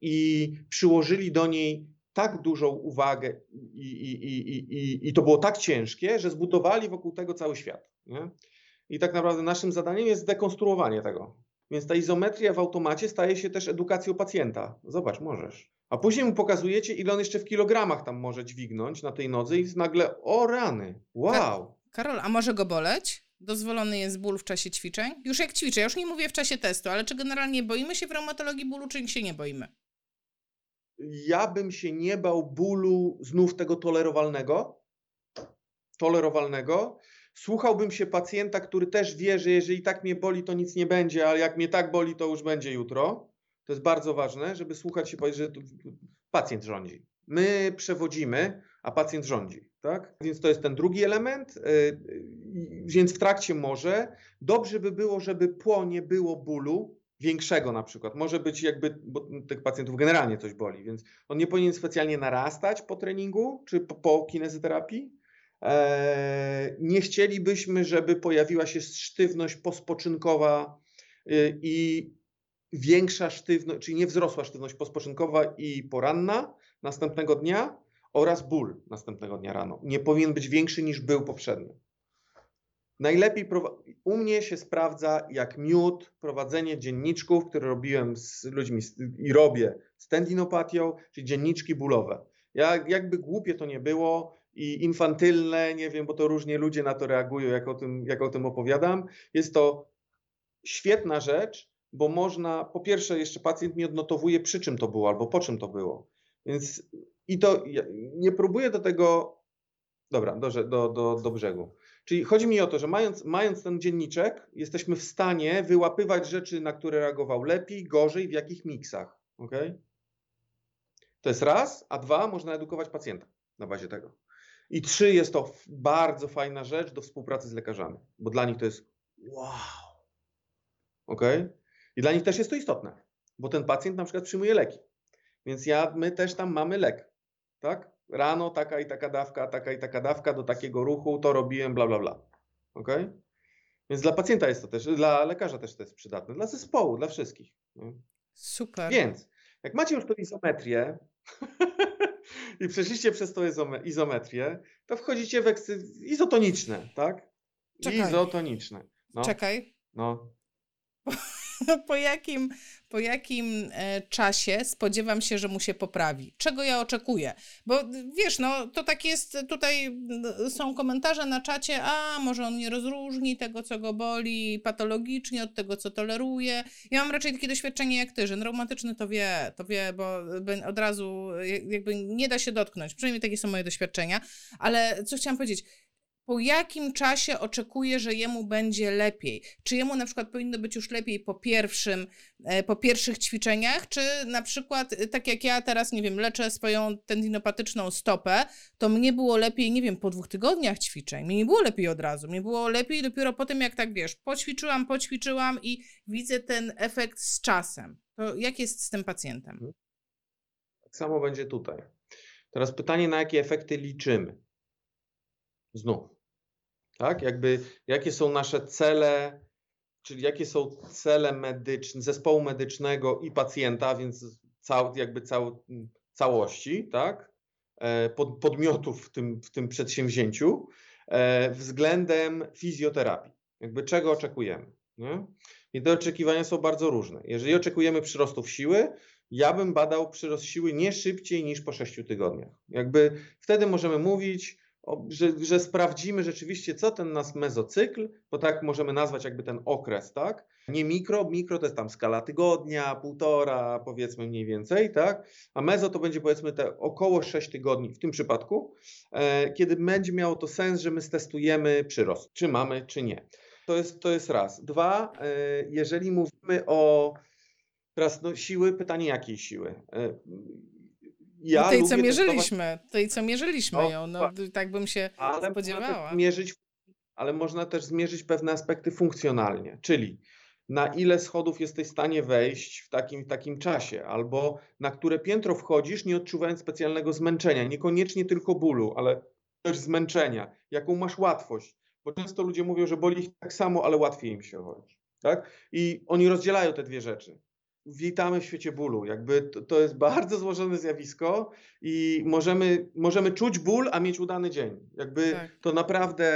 [SPEAKER 2] i przyłożyli do niej tak dużą uwagę i, i, i, i, to było tak ciężkie, że zbudowali wokół tego cały świat. Nie? I tak naprawdę naszym zadaniem jest zdekonstruowanie tego. Więc ta izometria w automacie staje się też edukacją pacjenta. Zobacz, możesz. A później mu pokazujecie, ile on jeszcze w kilogramach tam może dźwignąć na tej nodze i nagle, o rany, wow.
[SPEAKER 3] Karol, a może go boleć? Dozwolony jest ból w czasie ćwiczeń? Już jak ćwiczę, już nie mówię w czasie testu, ale czy generalnie boimy się w reumatologii bólu, czy się nie boimy?
[SPEAKER 2] Ja bym się nie bał bólu znów tego tolerowalnego, tolerowalnego. Słuchałbym się pacjenta, który też wie, że jeżeli tak mnie boli, to nic nie będzie, ale jak mnie tak boli, to już będzie jutro. To jest bardzo ważne, żeby słuchać się, że pacjent rządzi. My przewodzimy, a pacjent rządzi. Tak? Więc to jest ten drugi element. Więc w trakcie może dobrze by było, żeby po nie było bólu większego na przykład. Może być jakby, bo tych pacjentów generalnie coś boli, więc on nie powinien specjalnie narastać po treningu czy po, po kinezyterapii. Eee, nie chcielibyśmy, żeby pojawiła się sztywność pospoczynkowa yy, i większa sztywność, czyli nie wzrosła sztywność pospoczynkowa i poranna następnego dnia oraz ból następnego dnia rano. Nie powinien być większy niż był poprzedni. Najlepiej u mnie się sprawdza jak miód prowadzenie dzienniczków, które robiłem z ludźmi i robię z tendinopatią, czyli dzienniczki bólowe. Ja, jakby głupie to nie było i infantylne, nie wiem, bo to różnie ludzie na to reagują, jak o tym, jak o tym opowiadam. Jest to świetna rzecz, bo można, po pierwsze, jeszcze pacjent mi odnotowuje, przy czym to było albo po czym to było. Więc i to ja nie próbuję do tego. Dobra, do, do, do, do brzegu. Czyli chodzi mi o to, że mając, mając ten dzienniczek, jesteśmy w stanie wyłapywać rzeczy, na które reagował lepiej, gorzej, w jakich miksach. Okay? To jest raz, a dwa, można edukować pacjenta na bazie tego. I trzy, jest to bardzo fajna rzecz do współpracy z lekarzami, bo dla nich to jest wow. Ok? I dla nich też jest to istotne, bo ten pacjent na przykład przyjmuje leki. Więc ja, my też tam mamy lek. Tak? Rano taka i taka dawka, taka i taka dawka do takiego ruchu, to robiłem, bla, bla, bla. Ok? Więc dla pacjenta jest to też, dla lekarza też to jest przydatne, dla zespołu, dla wszystkich.
[SPEAKER 3] Super.
[SPEAKER 2] Więc, jak macie już tą izometrię [LAUGHS] [LAUGHS] i przeszliście przez tą izometrię, to wchodzicie w ekscy... izotoniczne, tak?
[SPEAKER 3] Czekaj.
[SPEAKER 2] Izotoniczne. No.
[SPEAKER 3] Czekaj.
[SPEAKER 2] No. [LAUGHS]
[SPEAKER 3] po jakim, po jakim e, czasie spodziewam się, że mu się poprawi? Czego ja oczekuję? Bo wiesz, no to tak jest, tutaj są komentarze na czacie, a może on nie rozróżni tego, co go boli patologicznie od tego, co toleruje. Ja mam raczej takie doświadczenie jak ty, że reumatyczny to wie, to wie, bo od razu jakby nie da się dotknąć. Przynajmniej takie są moje doświadczenia. Ale co chciałam powiedzieć? Po jakim czasie oczekuje, że jemu będzie lepiej? Czy jemu na przykład powinno być już lepiej po pierwszym, e, po pierwszych ćwiczeniach, czy na przykład, e, tak jak ja teraz, nie wiem, leczę swoją tendinopatyczną stopę, to mnie było lepiej, nie wiem, po dwóch tygodniach ćwiczeń. Mnie nie było lepiej od razu. Mnie było lepiej dopiero po tym, jak tak wiesz, poćwiczyłam, poćwiczyłam i widzę ten efekt z czasem. To jak jest z tym pacjentem? Mhm.
[SPEAKER 2] Tak samo będzie tutaj. Teraz pytanie, na jakie efekty liczymy? Znów. Tak? Jakby, jakie są nasze cele, czyli jakie są cele medyczne, zespołu medycznego i pacjenta, więc cał, jakby cał, całości, tak? E, pod, podmiotów w tym, w tym przedsięwzięciu e, względem fizjoterapii. Jakby czego oczekujemy. Nie? I te oczekiwania są bardzo różne. Jeżeli oczekujemy przyrostów siły, ja bym badał przyrost siły nie szybciej niż po 6 tygodniach. Jakby wtedy możemy mówić, że, że sprawdzimy rzeczywiście, co ten nasz mezocykl, bo tak możemy nazwać jakby ten okres, tak? Nie mikro, mikro to jest tam skala tygodnia, półtora, powiedzmy mniej więcej, tak? A mezo to będzie powiedzmy te około 6 tygodni w tym przypadku, e, kiedy będzie miało to sens, że my stestujemy przyrost, czy mamy, czy nie. To jest, to jest raz. Dwa, e, jeżeli mówimy o teraz no, siły, pytanie jakiej siły?
[SPEAKER 3] Ja no tej, co mierzyliśmy, testować... tej, co mierzyliśmy no, ją, no, tak bym się ale spodziewała.
[SPEAKER 2] Mierzyć, ale można też zmierzyć pewne aspekty funkcjonalnie, czyli na ile schodów jesteś w stanie wejść w takim, takim czasie, albo na które piętro wchodzisz, nie odczuwając specjalnego zmęczenia, niekoniecznie tylko bólu, ale też zmęczenia, jaką masz łatwość, bo często ludzie mówią, że boli ich tak samo, ale łatwiej im się chodzi. Tak? I oni rozdzielają te dwie rzeczy witamy w świecie bólu. Jakby to, to, jest bardzo złożone zjawisko i możemy, możemy czuć ból, a mieć udany dzień. Jakby tak. to naprawdę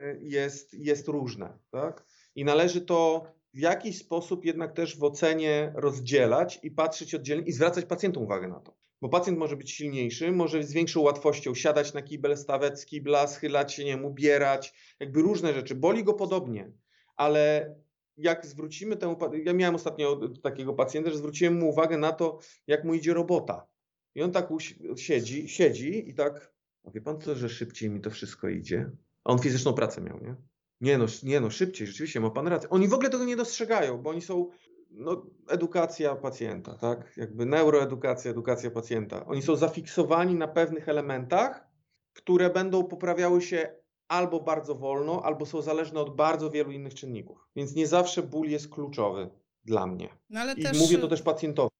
[SPEAKER 2] e, jest, jest różne. Tak? I należy to w jakiś sposób jednak też w ocenie rozdzielać i patrzeć oddzielnie i zwracać pacjentom uwagę na to. Bo pacjent może być silniejszy, może z większą łatwością siadać na kibel, stawiać z kibla, schylać się, nie wiem, ubierać, jakby różne rzeczy. Boli go podobnie, ale jak zwrócimy temu, ja miałem ostatnio takiego pacjenta, że zwróciłem mu uwagę na to, jak mu idzie robota. I on tak siedzi, siedzi i tak, a wie pan co, że szybciej mi to wszystko idzie? A on fizyczną pracę miał, nie? Nie no, nie no, szybciej, rzeczywiście, ma pan rację. Oni w ogóle tego nie dostrzegają, bo oni są, no, edukacja pacjenta, tak? Jakby neuroedukacja, edukacja pacjenta. Oni są zafiksowani na pewnych elementach, które będą poprawiały się albo bardzo wolno, albo są zależne od bardzo wielu innych czynników. Więc nie zawsze ból jest kluczowy dla mnie. No I też... mówię to też pacjentowi.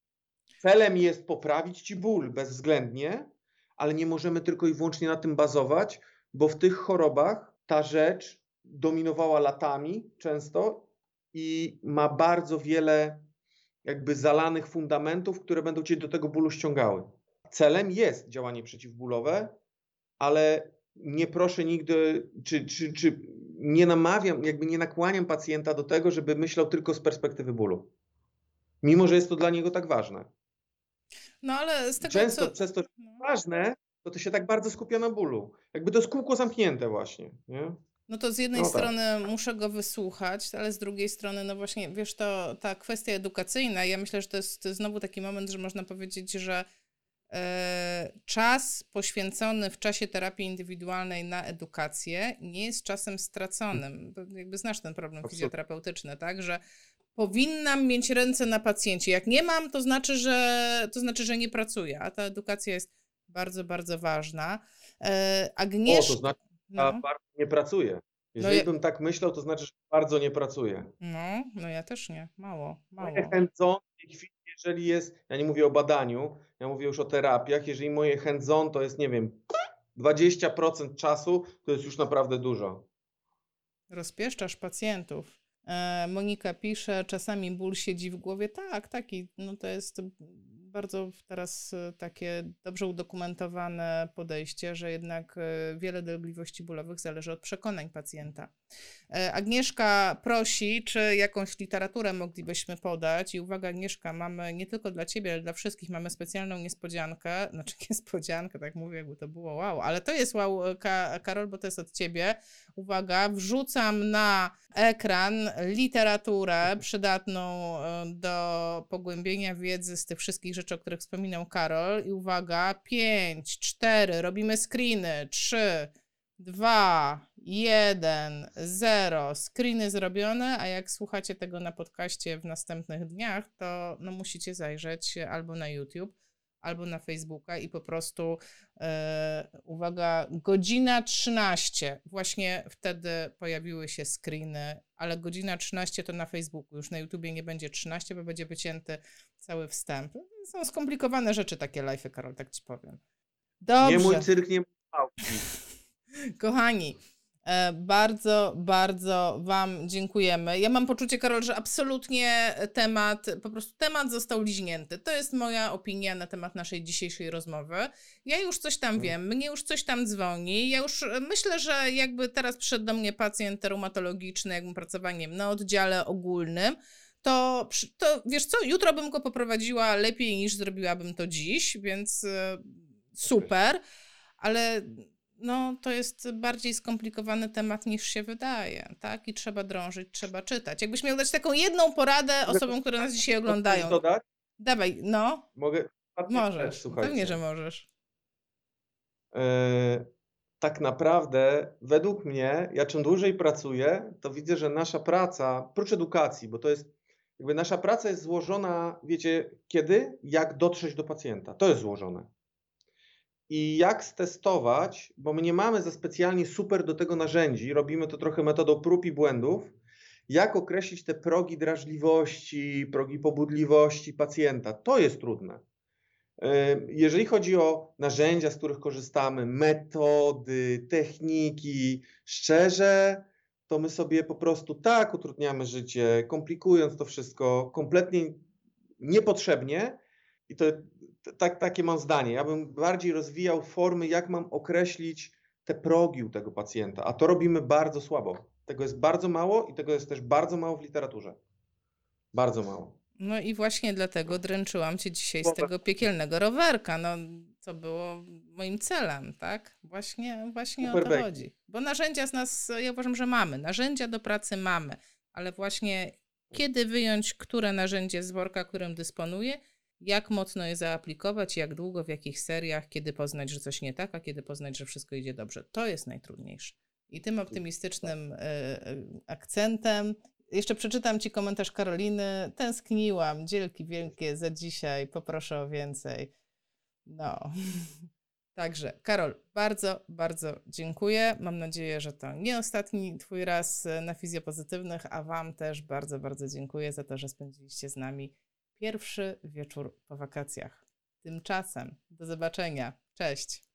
[SPEAKER 2] Celem jest poprawić ci ból bezwzględnie, ale nie możemy tylko i wyłącznie na tym bazować, bo w tych chorobach ta rzecz dominowała latami często i ma bardzo wiele jakby zalanych fundamentów, które będą cię do tego bólu ściągały. Celem jest działanie przeciwbólowe, ale nie proszę nigdy, czy, czy, czy nie namawiam, jakby nie nakłaniam pacjenta do tego, żeby myślał tylko z perspektywy bólu. Mimo, że jest to dla niego tak ważne.
[SPEAKER 3] No ale z tego
[SPEAKER 2] Często
[SPEAKER 3] co...
[SPEAKER 2] przez to, że no. ważne, to to się tak bardzo skupia na bólu. Jakby to jest kółko zamknięte właśnie, nie?
[SPEAKER 3] No to z jednej no tak. strony muszę go wysłuchać, ale z drugiej strony, no właśnie, wiesz, to ta kwestia edukacyjna, ja myślę, że to jest znowu taki moment, że można powiedzieć, że czas poświęcony w czasie terapii indywidualnej na edukację nie jest czasem straconym. Jakby znasz ten problem Absolutnie. fizjoterapeutyczny, tak? Że powinnam mieć ręce na pacjencie. Jak nie mam, to znaczy, że, to znaczy, że nie pracuję, a ta edukacja jest bardzo, bardzo ważna.
[SPEAKER 2] E, Agnieszka... O, to znaczy, no. bardzo nie pracuję. No Jeżeli no bym tak myślał, to znaczy, że bardzo nie pracuję.
[SPEAKER 3] No, no ja też nie. Mało, mało.
[SPEAKER 2] Moje hands-on w tej chwili, jeżeli jest, ja nie mówię o badaniu, ja mówię już o terapiach, jeżeli moje hands-on to jest, nie wiem, 20% czasu, to jest już naprawdę dużo.
[SPEAKER 3] Rozpieszczasz pacjentów. E, Monika pisze, czasami ból siedzi w głowie. Tak, taki, no to jest bardzo teraz e, takie dobrze udokumentowane podejście, że jednak e, wiele dolegliwości bólowych zależy od przekonań pacjenta. E, Agnieszka prosi, czy jakąś literaturę moglibyśmy podać. I uwaga, Agnieszka, mamy nie tylko dla Ciebie, ale dla wszystkich mamy specjalną niespodziankę. [LAUGHS] Znaczy niespodziankę, tak mówię, jakby to było wow, ale to jest wow, Ka Karol, bo to jest od Ciebie. Uwaga, wrzucam na ekran literaturę przydatną do pogłębienia wiedzy z tych wszystkich rzeczy, o których wspominał Karol. I uwaga, 5, 4, robimy screeny, 3, 2, 1, 0. Screeny zrobione, a jak słuchacie tego na podcaście w następnych dniach, to no, musicie zajrzeć albo na YouTube, albo na Facebooka i po prostu, e, uwaga, godzina 13. Właśnie wtedy pojawiły się screeny, ale godzina 13 to na Facebooku. Już na YouTubie nie będzie 13, bo będzie wycięty cały wstęp. Są skomplikowane rzeczy takie live'y, Karol, tak ci powiem. Dobrze.
[SPEAKER 2] Nie mój cyrk, nie mój [LAUGHS] pałki.
[SPEAKER 3] Kochani, bardzo, bardzo Wam dziękujemy. Ja mam poczucie, Karol, że absolutnie temat, po prostu temat został liźnięty. To jest moja opinia na temat naszej dzisiejszej rozmowy. Ja już coś tam
[SPEAKER 2] Mhm.
[SPEAKER 3] wiem, mnie już coś tam dzwoni. Ja już e, myślę, że jakby teraz przyszedł do mnie pacjent reumatologiczny, jakbym pracowała, nie wiem, na oddziale ogólnym, to, to wiesz co, jutro bym go poprowadziła lepiej niż zrobiłabym to dziś, więc e, super, ale no, to jest bardziej skomplikowany temat niż się wydaje, tak? I trzeba drążyć, trzeba czytać. Jakbyś miał dać taką jedną poradę osobom, które nas dzisiaj
[SPEAKER 2] Mogę
[SPEAKER 3] oglądają.
[SPEAKER 2] coś dodać?
[SPEAKER 3] Dawaj, no,
[SPEAKER 2] Mogę?
[SPEAKER 3] Możesz.
[SPEAKER 2] słuchajcie.
[SPEAKER 3] Pewnie, że możesz.
[SPEAKER 2] E, tak naprawdę, według mnie, ja czym dłużej pracuję, to widzę, że nasza praca, prócz edukacji, bo to jest, jakby nasza praca jest złożona, wiecie, kiedy? Jak dotrzeć do pacjenta. To jest złożone. I jak stestować, bo my nie mamy za specjalnie super do tego narzędzi, robimy to trochę metodą prób i błędów, jak określić te progi drażliwości, progi pobudliwości pacjenta. To jest trudne. E, Jeżeli chodzi o narzędzia, z których korzystamy, metody, techniki, szczerze, to my sobie po prostu tak utrudniamy życie, komplikując to wszystko kompletnie niepotrzebnie. I to tak, takie mam zdanie. Ja bym bardziej rozwijał formy, jak mam określić te progi u tego pacjenta, a to robimy bardzo słabo. Tego jest bardzo mało i tego jest też bardzo mało w literaturze. Bardzo mało.
[SPEAKER 3] No i właśnie dlatego dręczyłam cię dzisiaj z tego piekielnego rowerka, no co było moim celem, tak? Właśnie, właśnie o to chodzi. Bo narzędzia z nas, ja uważam, że mamy, narzędzia do pracy mamy, ale właśnie kiedy wyjąć, które narzędzie z worka, którym dysponuję, jak mocno je zaaplikować, jak długo, w jakich seriach, kiedy poznać, że coś nie tak, a kiedy poznać, że wszystko idzie dobrze. To jest najtrudniejsze. I tym optymistycznym e, e, akcentem jeszcze przeczytam Ci komentarz Karoliny. Tęskniłam, dzielki wielkie za dzisiaj, poproszę o więcej. No. [LAUGHS] Także, Karol, bardzo, bardzo dziękuję. Mam nadzieję, że to nie ostatni Twój raz e, na fizjopozytywnych, a Wam też bardzo, bardzo dziękuję za to, że spędziliście z nami pierwszy wieczór po wakacjach. Tymczasem, do zobaczenia. Cześć.